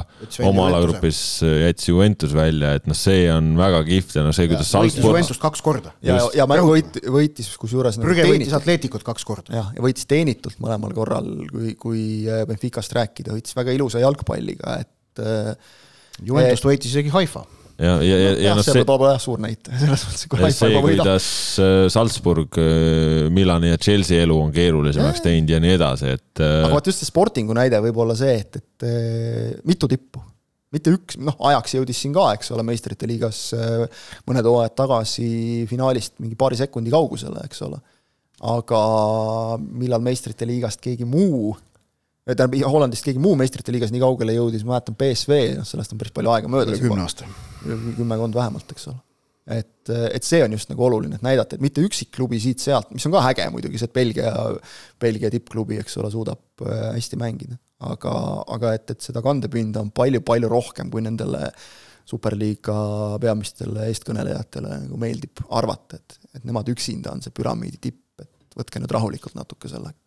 oma alagrupis jättis Juventus välja, et noh, see on väga kihvt ja noh, see, kuidas Salzburg. Juventus kaks korda. ja, ja mäng võit, võitis kusjuures. Nagu Brügge võitis Atleticut kaks korda. jah, ja võitis teenitult mõlemal korral, kui, kui eh, Benficast rääkida, võitis väga ilusa jalgpalliga, et äh, Juventust võitis isegi Haifa ja, ja, ja, ja noh, see toob jah suur näite, selles mõttes, kui Haifa juba võidab. kuidas äh, Salzburg, äh, Milani ja Chelsea elu on keerulisemaks teinud ja nii edasi, et. Äh, aga vot just see Sportingu näide võib olla see, et, et mitu tippu, mitte üks, noh, ajaks jõudis siin ka, eks ole, meistrite liigas mõned hooajad tagasi finaalist mingi paari sekundi kaugusele, eks ole. aga millal meistrite liigast keegi muu tähendab, Hollandist keegi muu meistrite liigas nii kaugele jõudis, ma mäletan BSV, noh sellest on päris palju aega möödas. kümme aasta. kümmekond vähemalt, eks ole. et, et see on just nagu oluline, et näidata, et mitte üksik klubi siit-sealt, mis on ka äge muidugi, see, et Belgia, Belgia tippklubi, eks ole, suudab äh, hästi mängida. aga, aga et, et seda kandepinda on palju-palju rohkem, kui nendele superliiga peamistele eestkõnelejatele nagu meeldib arvata, et, et nemad üksinda on see püramiidi tipp, et võtke nüüd rahulikult natuke sellega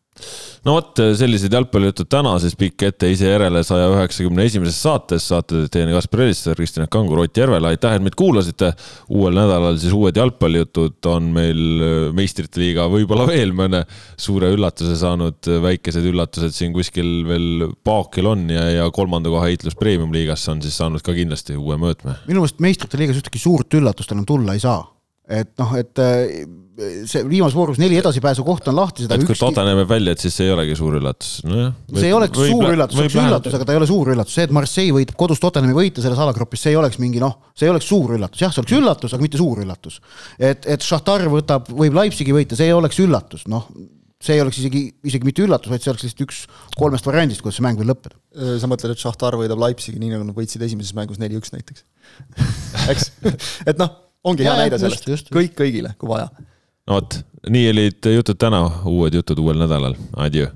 no vot, sellised jalgpallijutud tänases pikk ette ise järele saja üheksakümne esimeses saates. saate teine Kaspar Elisser, Kristjan Kangur, Ott Järvela, aitäh, et meid kuulasite. uuel nädalal siis uued jalgpallijutud on meil äh, meistrite liiga võib-olla veel mõne suure üllatuse saanud. väikesed üllatused siin kuskil veel paakil on ja, ja kolmanda koha heitlus premium-liigasse on siis saanud ka kindlasti uue mõõtme. minu meelest meistrite liigas ühtegi suurt üllatust enam tulla ei saa et noh, et äh, see viimases voorus neli edasipääsu kohta on lahti. et kui ükski... Tottenham jääb välja, et siis see ei olegi suur üllatus no. see ei oleks võib, suur üllatus, see oleks üllatus, aga ta ei ole suur üllatus, see, et Marseille võitab kodus Tottenhami võita selles alagrupis, see ei oleks mingi noh, see ei oleks suur üllatus, jah, see oleks üllatus, aga mitte suur üllatus. et, et Šahtar võtab, võib Leipzigi võita, see ei oleks üllatus, noh see ei oleks isegi, isegi mitte üllatus, vaid see oleks lihtsalt üks kolmest variandist, kuidas see mäng võib lõppeda. sa mõtled, et Šahtar võidab Leipzigi nii, nagu nad võitsid esimeses mängus neli-üks näiteks eks, et noh ongi hea näide sellest, kõik kõigile, kui vaja. no vot, nii olid jutud täna, uued jutud uuel nädalal, adjöö